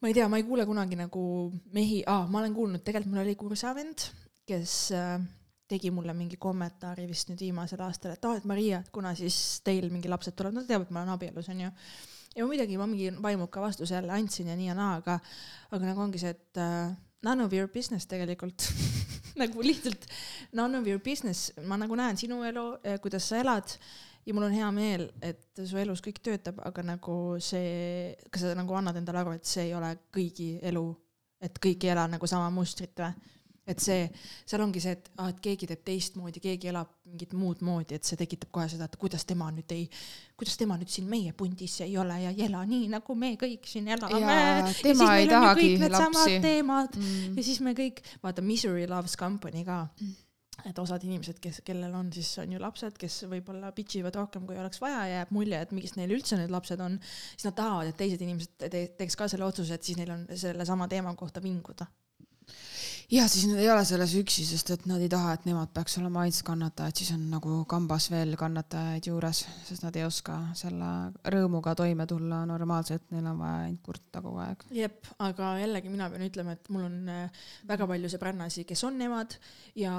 ma ei tea, ma ei kuule kunagi nagu mehi ah,, ma olen kuulnud, tegelikult mul oli kursavend, kes äh, tegi mulle mingi kommentaari vist nüüd viimasel aastal, et aa ah,, et Maria, et kuna siis teil mingi lapsed tulevad, no ta teab, et ma olen abielus, onju. ja muidugi ma mingi vaimuka vastuse jälle andsin ja nii ja naa, aga, aga nagu ongi see, et uh, none of your business tegelikult nagu lihtsalt none of your business, ma nagu näen sinu elu, kuidas sa elad ja mul on hea meel, et su elus kõik töötab, aga nagu see, kas sa nagu annad endale aru, et see ei ole kõigi elu, et kõik ei ela nagu sama mustrit või? et see, seal ongi see, et ah, et keegi teeb teistmoodi, keegi elab mingit muud moodi, et see tekitab kohe seda, et kuidas tema nüüd ei, kuidas tema nüüd siin meie pundis ei ole ja ei ela nii, nagu me kõik siin elame. ja tema ei tahagi lapsi. teemad mm. ja siis me kõik, vaata Misery Loves Company ka mm et osad inimesed, kes, kellel on siis on ju lapsed, kes võib-olla bitch ivad rohkem, kui oleks vaja, jääb mulje, et miks neil üldse need lapsed on, siis nad tahavad, et teised inimesed te teeks ka selle otsuse, et siis neil on sellesama teema kohta vinguda ja siis nad ei ole selles üksi, sest et nad ei taha, et nemad peaks olema ainsad kannatajad, siis on nagu kambas veel kannatajaid juures, sest nad ei oska selle rõõmuga toime tulla normaalselt, neil on vaja ainult kurta kogu aeg. jep, aga jällegi mina pean ütlema, et mul on äh, väga palju sõbrannasi, kes on emad ja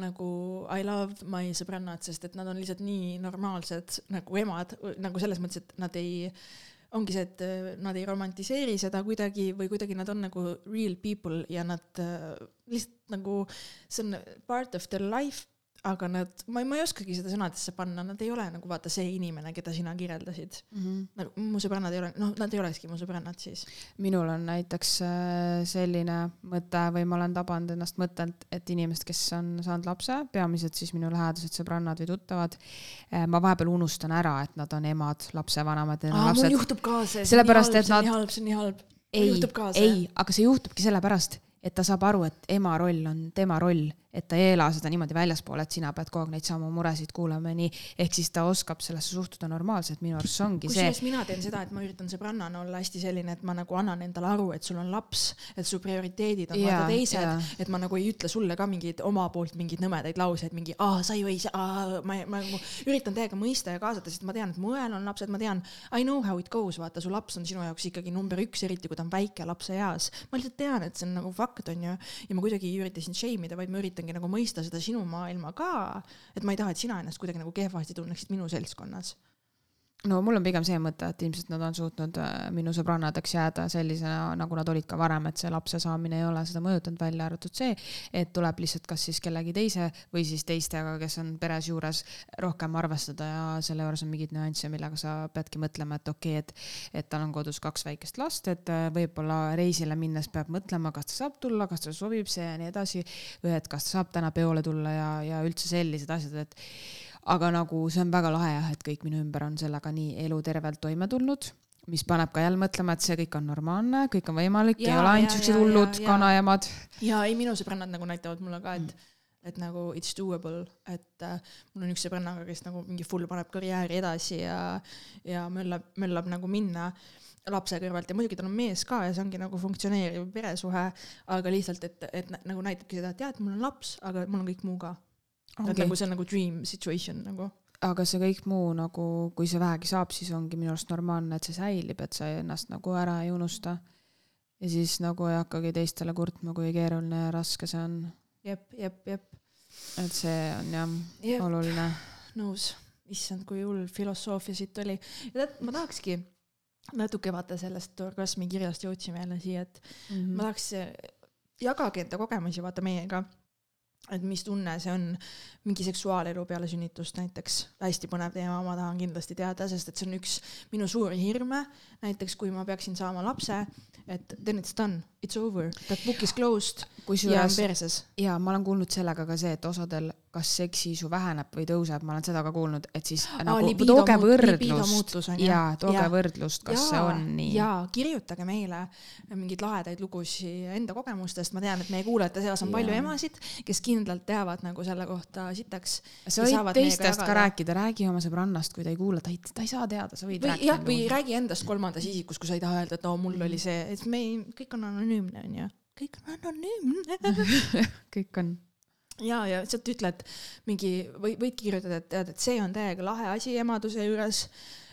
nagu I love my sõbrannad, sest et nad on lihtsalt nii normaalsed nagu emad, nagu selles mõttes, et nad ei ongi see, et äh, nad ei romantiseeri seda kuidagi või kuidagi nad on nagu real people ja nad äh, lihtsalt nagu, see on part of their life aga nad, ma ei, ma ei oskagi seda sõnadesse panna, nad ei ole nagu vaata see inimene, keda sina kirjeldasid mm. -hmm. nagu mu sõbrannad ei ole, noh, nad ei olekski mu sõbrannad siis. minul on näiteks äh, selline mõte või ma olen tabanud ennast mõttelt, et inimesed, kes on saanud lapse, peamiselt siis minu lähedased sõbrannad või tuttavad, äh, ma vahepeal unustan ära, et nad on emad, lapsevanemad. mul juhtub ka see, see on nii halb, see on nii halb, see on nii halb. ei, ei, aga see juhtubki sellepärast, et ta saab aru, et ema roll on tema roll et ta ei ela seda niimoodi väljaspool, et sina pead kogu aeg neid samu muresid kuulama ja nii, ehk siis ta oskab sellesse suhtuda normaalselt, minu arust see ongi Kus see. kusjuures mina teen seda, et ma üritan sõbrannana olla hästi selline, et ma nagu annan endale aru, et sul on laps, et su prioriteedid on vaata teised, et ma nagu ei ütle sulle ka mingeid oma poolt mingeid nõmedaid lauseid, mingi aa, sa ju ei saa, ma, ma nagu üritan täiega mõista ja kaasata, sest ma tean, et mu õel on lapsed, ma tean, I know how it goes, vaata, su laps on sinu jaoks ikkagi number üks, eriti kui ta on väike lapse eas. ma lihtsalt tean, et see on nagu fakt, onju, ja ma kuidagi ei ürita sind shame ida, vaid ma üritangi nagu mõista seda sinu maailma ka, et ma ei taha, et sina ennast kuidagi nagu kehvasti tunneksid minu seltskonnas no mul on pigem see mõte, et ilmselt nad on suutnud äh, minu sõbrannadeks jääda sellisena, nagu nad olid ka varem, et see lapse saamine ei ole seda mõjutanud, välja arvatud see, et tuleb lihtsalt kas siis kellegi teise või siis teistega, kes on peres juures, rohkem arvestada ja selle juures on mingeid nüansse, millega sa peadki mõtlema, et okei okay,, et, et tal on kodus kaks väikest last, et äh, võib-olla reisile minnes peab mõtlema, kas ta saab tulla, kas talle sobib see ja nii edasi, või et kas ta saab täna peole tulla ja, ja üldse sellised asjad, et aga nagu see on väga lahe jah, et kõik minu ümber on sellega nii elutervelt toime tulnud mis paneb ka jälle mõtlema, et see kõik on normaalne, kõik on võimalik, ei ole ainult siuksed hullud kanaemad. ja ei, minu sõbrannad nagu näitavad mulle ka, et mm et nagu it's doable, et äh, mul on üks sõbrannaga, kes nagu mingi full paneb karjääri edasi ja, ja möllab, möllab nagu minna lapse kõrvalt ja muidugi tal on mees ka ja see ongi nagu funktsioneeriv peresuhe, aga lihtsalt, et, et nagu näitabki seda, et jah, et mul on laps, aga mul on kõik muu ka. Et nagu see on nagu dream situation nagu. aga see kõik muu nagu, kui see vähegi saab, siis ongi minu arust normaalne, et see säilib, et sa ennast nagu ära ei unusta. ja siis nagu ei hakkagi teistele kurtma, kui keeruline ja raske see on. jep, jep, jep. et see on jah Jep. oluline. nõus, issand, kui hull filosoofia siit oli. ja tead, ma tahakski natuke vaata sellest orgasmi kirjast jõudsime jälle siia, et Mm -hmm. ma tahaks, jagage enda kogemusi vaata meiega. Et mis tunne see on mingi seksuaalelu peale sünnitust näiteks, hästi põnev teema, ma tahan kindlasti teada, sest et see on üks minu suuri hirme. näiteks kui ma peaksin saama lapse, et then it's done, it's over, that book is closed ja on kusjuures perses. ja ma olen kuulnud sellega ka see, et osadel kas seksiisu väheneb või tõuseb, ma olen seda ka kuulnud, et siis Aa, nagu libido tooge võrdlust ja tooge Jaa. võrdlust, kas see on nii. jaa, kirjutage meile mingeid lahedaid lugusid enda kogemustest, ma tean, et meie kuulajate seas on Jaa. palju emasid, kes kindlalt teavad nagu selle kohta sitaks. sa ja võid teistest ka rääkida, räägi oma sõbrannast, kui ta ei kuula, ta ei, ta ei saa teada, sa võid või rääkida. või räägi endast kolmandas isikus, kui sa ei taha öelda, et no mul oli see, et me ei, kõik on anonüümne, onju. kõik on anonüümne. kõik on. Ja, ja sealt ütled mingi või võidki kirjutada, et tead, et see on täiega lahe asi emaduse juures.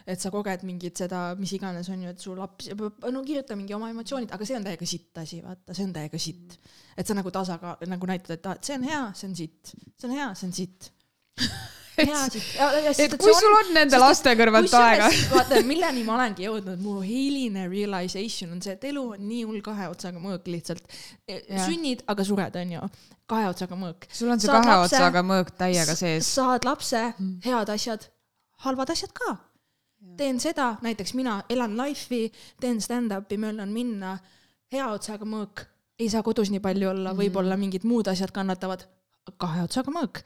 et sa koged mingit seda, mis iganes on ju, et su laps, no kirjuta mingi oma emotsioonid, aga see on täiega sitt asi, vaata, see on täiega sitt. et sa nagu tasakaal, nagu näitad, et aa, et see on hea, see on sitt, see on hea, see on sitt. et kui sul on nende laste kõrvalt aega. vaata, milleni ma olengi jõudnud, mu hiline realization on see, et elu on nii hull kahe otsaga mõõk lihtsalt. Jah. sünnid, aga sured, onju. kahe otsaga mõõk. sul on see Saad kahe lapse, otsaga mõõk täiega sees. saad lapse, head asjad, halvad asjad ka. teen seda, näiteks mina elan life'i, teen stand-up'i, möllan minna, hea otsaga mõõk, ei saa kodus nii palju olla, võib-olla mingid muud asjad kannatavad, kahe otsaga mõõk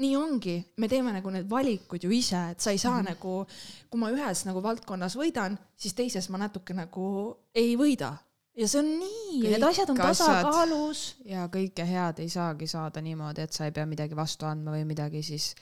nii ongi, me teeme nagu need valikud ju ise, et sa ei saa mm -hmm. nagu, kui ma ühes nagu valdkonnas võidan, siis teises ma natuke nagu ei võida. ja see on nii, need asjad on tasakaalus. ja kõike head ei saagi saada niimoodi, et sa ei pea midagi vastu andma või midagi siis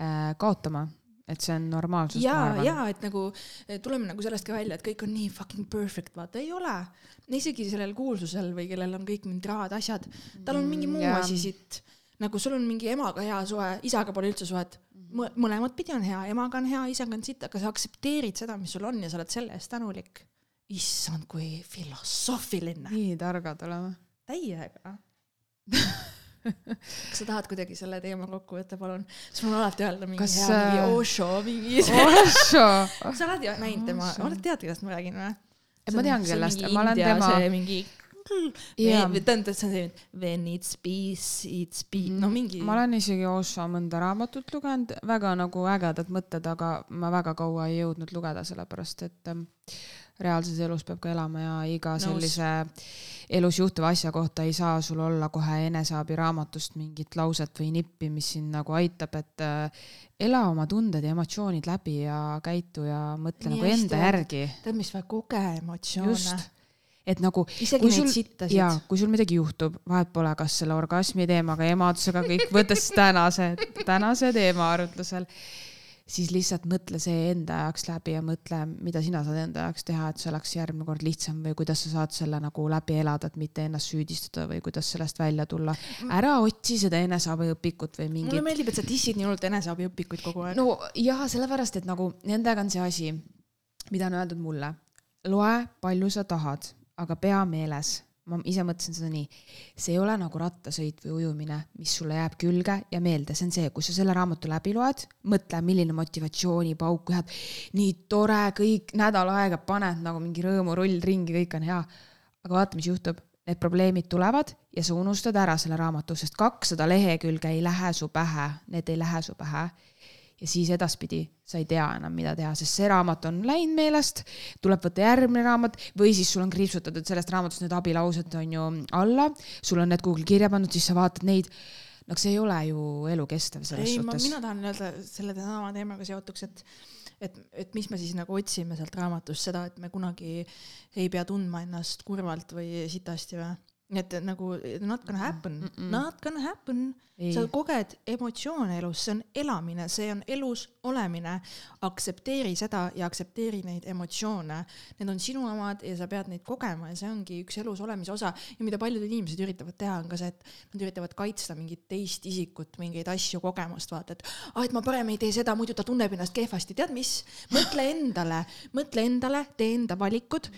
äh, kaotama. et see on normaalsus, ma ja, ja et nagu eh, tuleme nagu sellest ka välja, et kõik on nii fucking perfect, vaata ei ole. isegi sellel kuulsusel või kellel on kõik mingid rahad, asjad, tal on mingi muu jaa. asi siit. Nagu sul on mingi emaga hea suhe, isaga pole üldse suhet. mõlemat pidi on hea, emaga on hea, isaga on sitt, aga sa aktsepteerid seda, mis sul on ja sa oled selle eest tänulik. issand, kui filosoofiline. nii targad oleme. täiega kas sa tahad kuidagi selle teema kokku võtta, palun? siis mul on alati öelda mingi Kas, hea mingi äh, Osho mingi Osho. sa oled ju näinud tema, oled tead, kellest ma räägin või? ma tean kellest, ma olen tema, see mingi Jaa. tähendab, see on see when it's peace, it's peace, no mingi. ma olen isegi Osho mõnda raamatut lugenud, väga nagu ägedad mõtted, aga ma väga kaua ei jõudnud lugeda, sellepärast et ähm, reaalses elus peab ka elama ja iga Nõus. sellise elus juhtuva asja kohta ei saa sul olla kohe eneseabiraamatust mingit lauset või nippi, mis sind nagu aitab, et äh, ela oma tunded ja emotsioonid läbi ja käitu ja mõtle Nii nagu enda järgi. tead, mis või, koge emotsioone. Et nagu isegi kui neid sul- sittasid ja. kui sul midagi juhtub, vahet pole, kas selle orgasmi teemaga, emadusega, kõik, võttes tänase, tänase teema arutlusel, siis lihtsalt mõtle see enda jaoks läbi ja mõtle, mida sina saad enda jaoks teha, et see oleks järgmine kord lihtsam või kuidas sa saad selle nagu läbi elada, et mitte ennast süüdistada või kuidas sellest välja tulla. ära otsi seda eneseabiõpikut või mulle mingit. meeldib, et sa dissid nii hullult eneseabiõpikuid kogu aeg. no jaa, sellepärast, et nagu nendega on see asi, mida on öeldud mulle. loe, palju sa tahad, aga pea meeles, ma ise mõtlesin seda nii, see ei ole nagu rattasõit või ujumine, mis sulle jääb külge ja meelde, see on see, kui sa selle raamatu läbi loed, mõtle, milline motivatsioonipauk läheb, nii tore, kõik nädal aega paned nagu mingi rõõmurull ringi, kõik on hea. aga vaata, mis juhtub, need probleemid tulevad ja sa unustad ära selle raamatu, sest kakssada lehekülge ei lähe su pähe, need ei lähe su pähe ja siis edaspidi sa ei tea enam, mida teha, sest see raamat on läinud meelest, tuleb võtta järgmine raamat või siis sul on kriipsutatud sellest raamatust need abilaused on ju alla, sul on need kuhugi kirja pandud, siis sa vaatad neid. no see ei ole ju elukestev selles ei, suhtes. mina tahan öelda selle sama teemaga seotuks, et et, et mis me siis nagu otsime sealt raamatust seda, et me kunagi ei pea tundma ennast kurvalt või sitasti või? Et nagu not gonna happen mm, -mm. not gonna happen. Sa koged emotsioone elus, see on elamine, see on elus olemine. aktsepteeri seda ja aktsepteeri neid emotsioone. Need on sinu omad ja sa pead neid kogema ja see ongi üks elus olemise osa. ja mida paljud inimesed üritavad teha, on ka see, et nad üritavad kaitsta mingit teist isikut, mingeid asju, kogemust, vaata, et aa, et ma parem ei tee seda, muidu ta tunneb ennast kehvasti. tead mis? mõtle endale, mõtle endale, tee enda valikud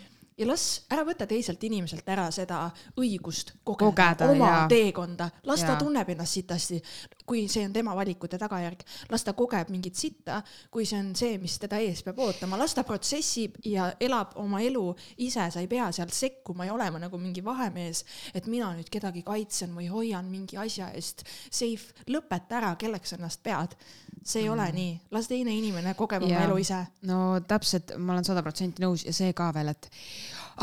ja las, ära võta teiselt inimeselt ära seda õigust kogeda, Kogeda, oma jaa. teekonda, las ta Jaa. tunneb ennast sitasti, kui see on tema valikute tagajärg, las ta kogeb mingit sitta, kui see on see, mis teda ees peab ootama, las ta protsessib ja elab oma elu ise, sa ei pea sealt sekkuma ja olema nagu mingi vahemees, et mina nüüd kedagi kaitsen või hoian mingi asja eest safe, lõpeta ära, kelleks ennast pead. See ei ole nii, las teine inimene kogeb oma elu ise. no täpselt, ma olen sada protsenti nõus ja see ka veel, et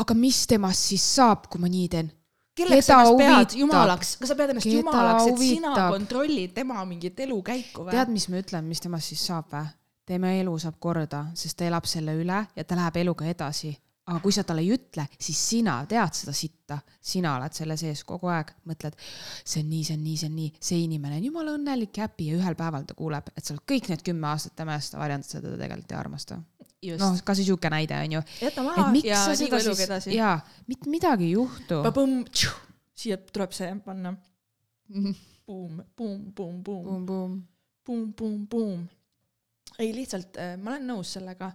aga mis temast siis saab, kui ma nii teen? kelleks sa ennast pead jumalaks, kas sa pead ennast Keda jumalaks, et sina huvitab? kontrollid tema mingit elukäiku või? tead, mis ma ütlen, mis temast siis saab või? tema elu saab korda, sest ta elab selle üle ja ta läheb eluga edasi. Aga kui sa talle ei ütle, siis sina tead seda sitta, sina oled selle sees kogu aeg, mõtled, see on nii, see on nii, see on nii, see inimene on jumala õnnelik ja happy ja ühel päeval ta kuuleb, et sa oled kõik need kümme aastat tema eest varjanud, sa teda tegelikult ei armasta. noh no,, kas või sihuke näide on ju. jäta maha ja liigu seda eluga edasi. jaa, mitte midagi ei juhtu. siia tuleb see panna. Buum, buum, buum, buum, buum, buum, buum. ei, lihtsalt äh, ma olen nõus sellega,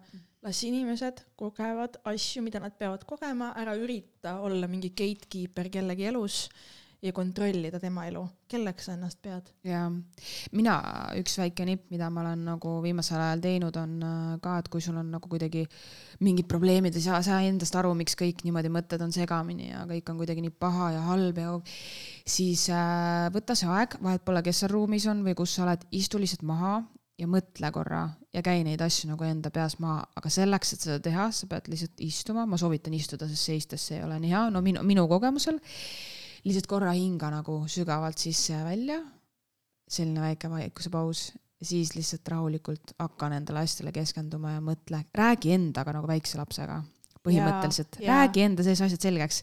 las inimesed kogevad asju, mida nad peavad kogema, ära ürita olla mingi gatekeeper kellegi elus ja kontrollida tema elu, kelleks sa ennast pead. ja mina, üks väike nipp, mida ma olen nagu viimasel ajal teinud, on äh, ka, et kui sul on nagu kuidagi mingid probleemid ja sa, sa endast aru, miks kõik niimoodi mõtted on segamini ja kõik on kuidagi nii paha ja halb ja siis äh, võta see aeg, vahet pole, kes seal ruumis on või kus sa oled, istu lihtsalt maha ja mõtle korra ja käi neid asju nagu enda peas maha, aga selleks, et seda teha, sa pead lihtsalt istuma, ma soovitan istuda, sest seistes see ei ole nii hea, no minu, minu kogemusel lihtsalt korra hinga nagu sügavalt sisse ja välja. Selline väike vaikusepaus siis lihtsalt rahulikult hakka nendele asjadele keskenduma ja mõtle, räägi endaga nagu väikse lapsega. põhimõtteliselt, räägi enda sees asjad selgeks.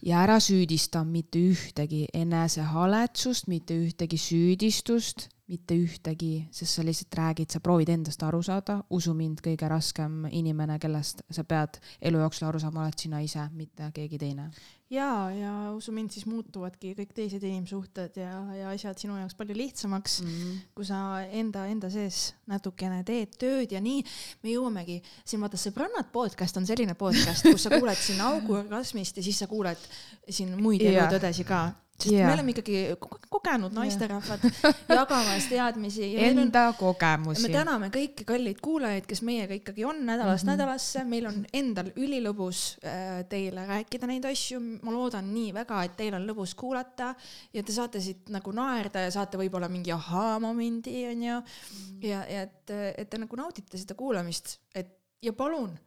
Ja ära süüdista mitte ühtegi enesehaletsust, mitte ühtegi süüdistust, mitte ühtegi, sest sa lihtsalt räägid, sa proovid endast aru saada, usu mind, kõige raskem inimene, kellest sa pead elu jooksul aru saama, oled sina ise, mitte keegi teine. ja, ja usu mind, siis muutuvadki kõik teised inimsuhted ja, ja asjad sinu jaoks palju lihtsamaks mm. -hmm. kui sa enda, enda sees natukene teed tööd ja nii me jõuamegi, siin vaata Sõbrannad podcast on selline podcast, kus sa kuuled siin auguorgasmist ja siis sa kuuled siin muid elutõdesid ka. Sest Jaa. me oleme ikkagi ko- kogenud naisterahvad jagamas teadmisi ja meil on Enda me kogemusi. täname kõiki kalleid kuulajaid, kes meiega ikkagi on nädalast mm Mhm. -hmm. nädalasse, meil on endal ülilõbus äh, teile rääkida neid asju, ma loodan nii väga, et teil on lõbus kuulata ja te saate siit nagu naerda ja saate võib-olla mingi ahaa-momendi onju. -hmm. ja, ja et, et te nagu naudite seda kuulamist, et ja palun,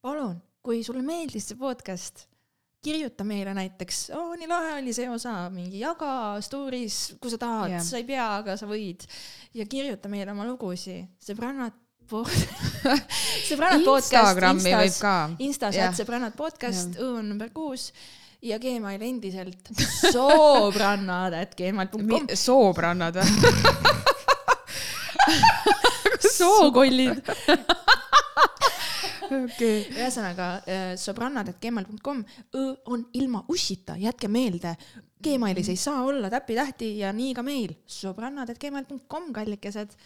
palun, kui sulle meeldis see podcast kirjuta meile näiteks oh,, nii lahe oli see osa, mingi jaga story's, kui sa tahad yeah., sa ei pea, aga sa võid ja kirjuta meile oma lugusid, sõbrannad sõbrannad podcast Instas, ka. Instas jät sõbrannad podcast, õ on number kuus ja Gmail endiselt sobrannad at gmail.com. soobrannad või? sookollid. okei. ühesõnaga äh, sõbrannad at gmail.com, õ on ilma ussita, jätke meelde. Gmailis ei saa olla täpitähti ja nii ka meil, sõbrannad at gmail.com, kallikesed.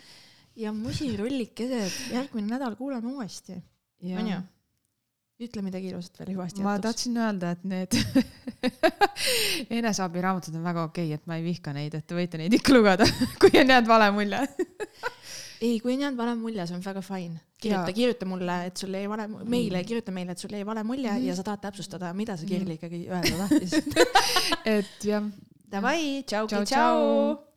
ja musirullikesed, järgmine nädal kuulame uuesti, onju. ütle midagi ilusat veel hüvasti ma jätuks. tahtsin öelda, et need eneseabiraamatud on väga okei, et ma ei vihka neid, et te võite neid ikka lugeda, kui on jäänud vale mulje. ei, kui on jäänud vale mulje, see on väga fine. kirjuta kirjuta mulle, et sul jäi vale, meile kirjuta meile, et sul jäi vale mulje Mhm. ja sa tahad täpsustada, mida see Kirli ikkagi öelda tahtis. et jah. Davai, tšau, Tšau, tšau.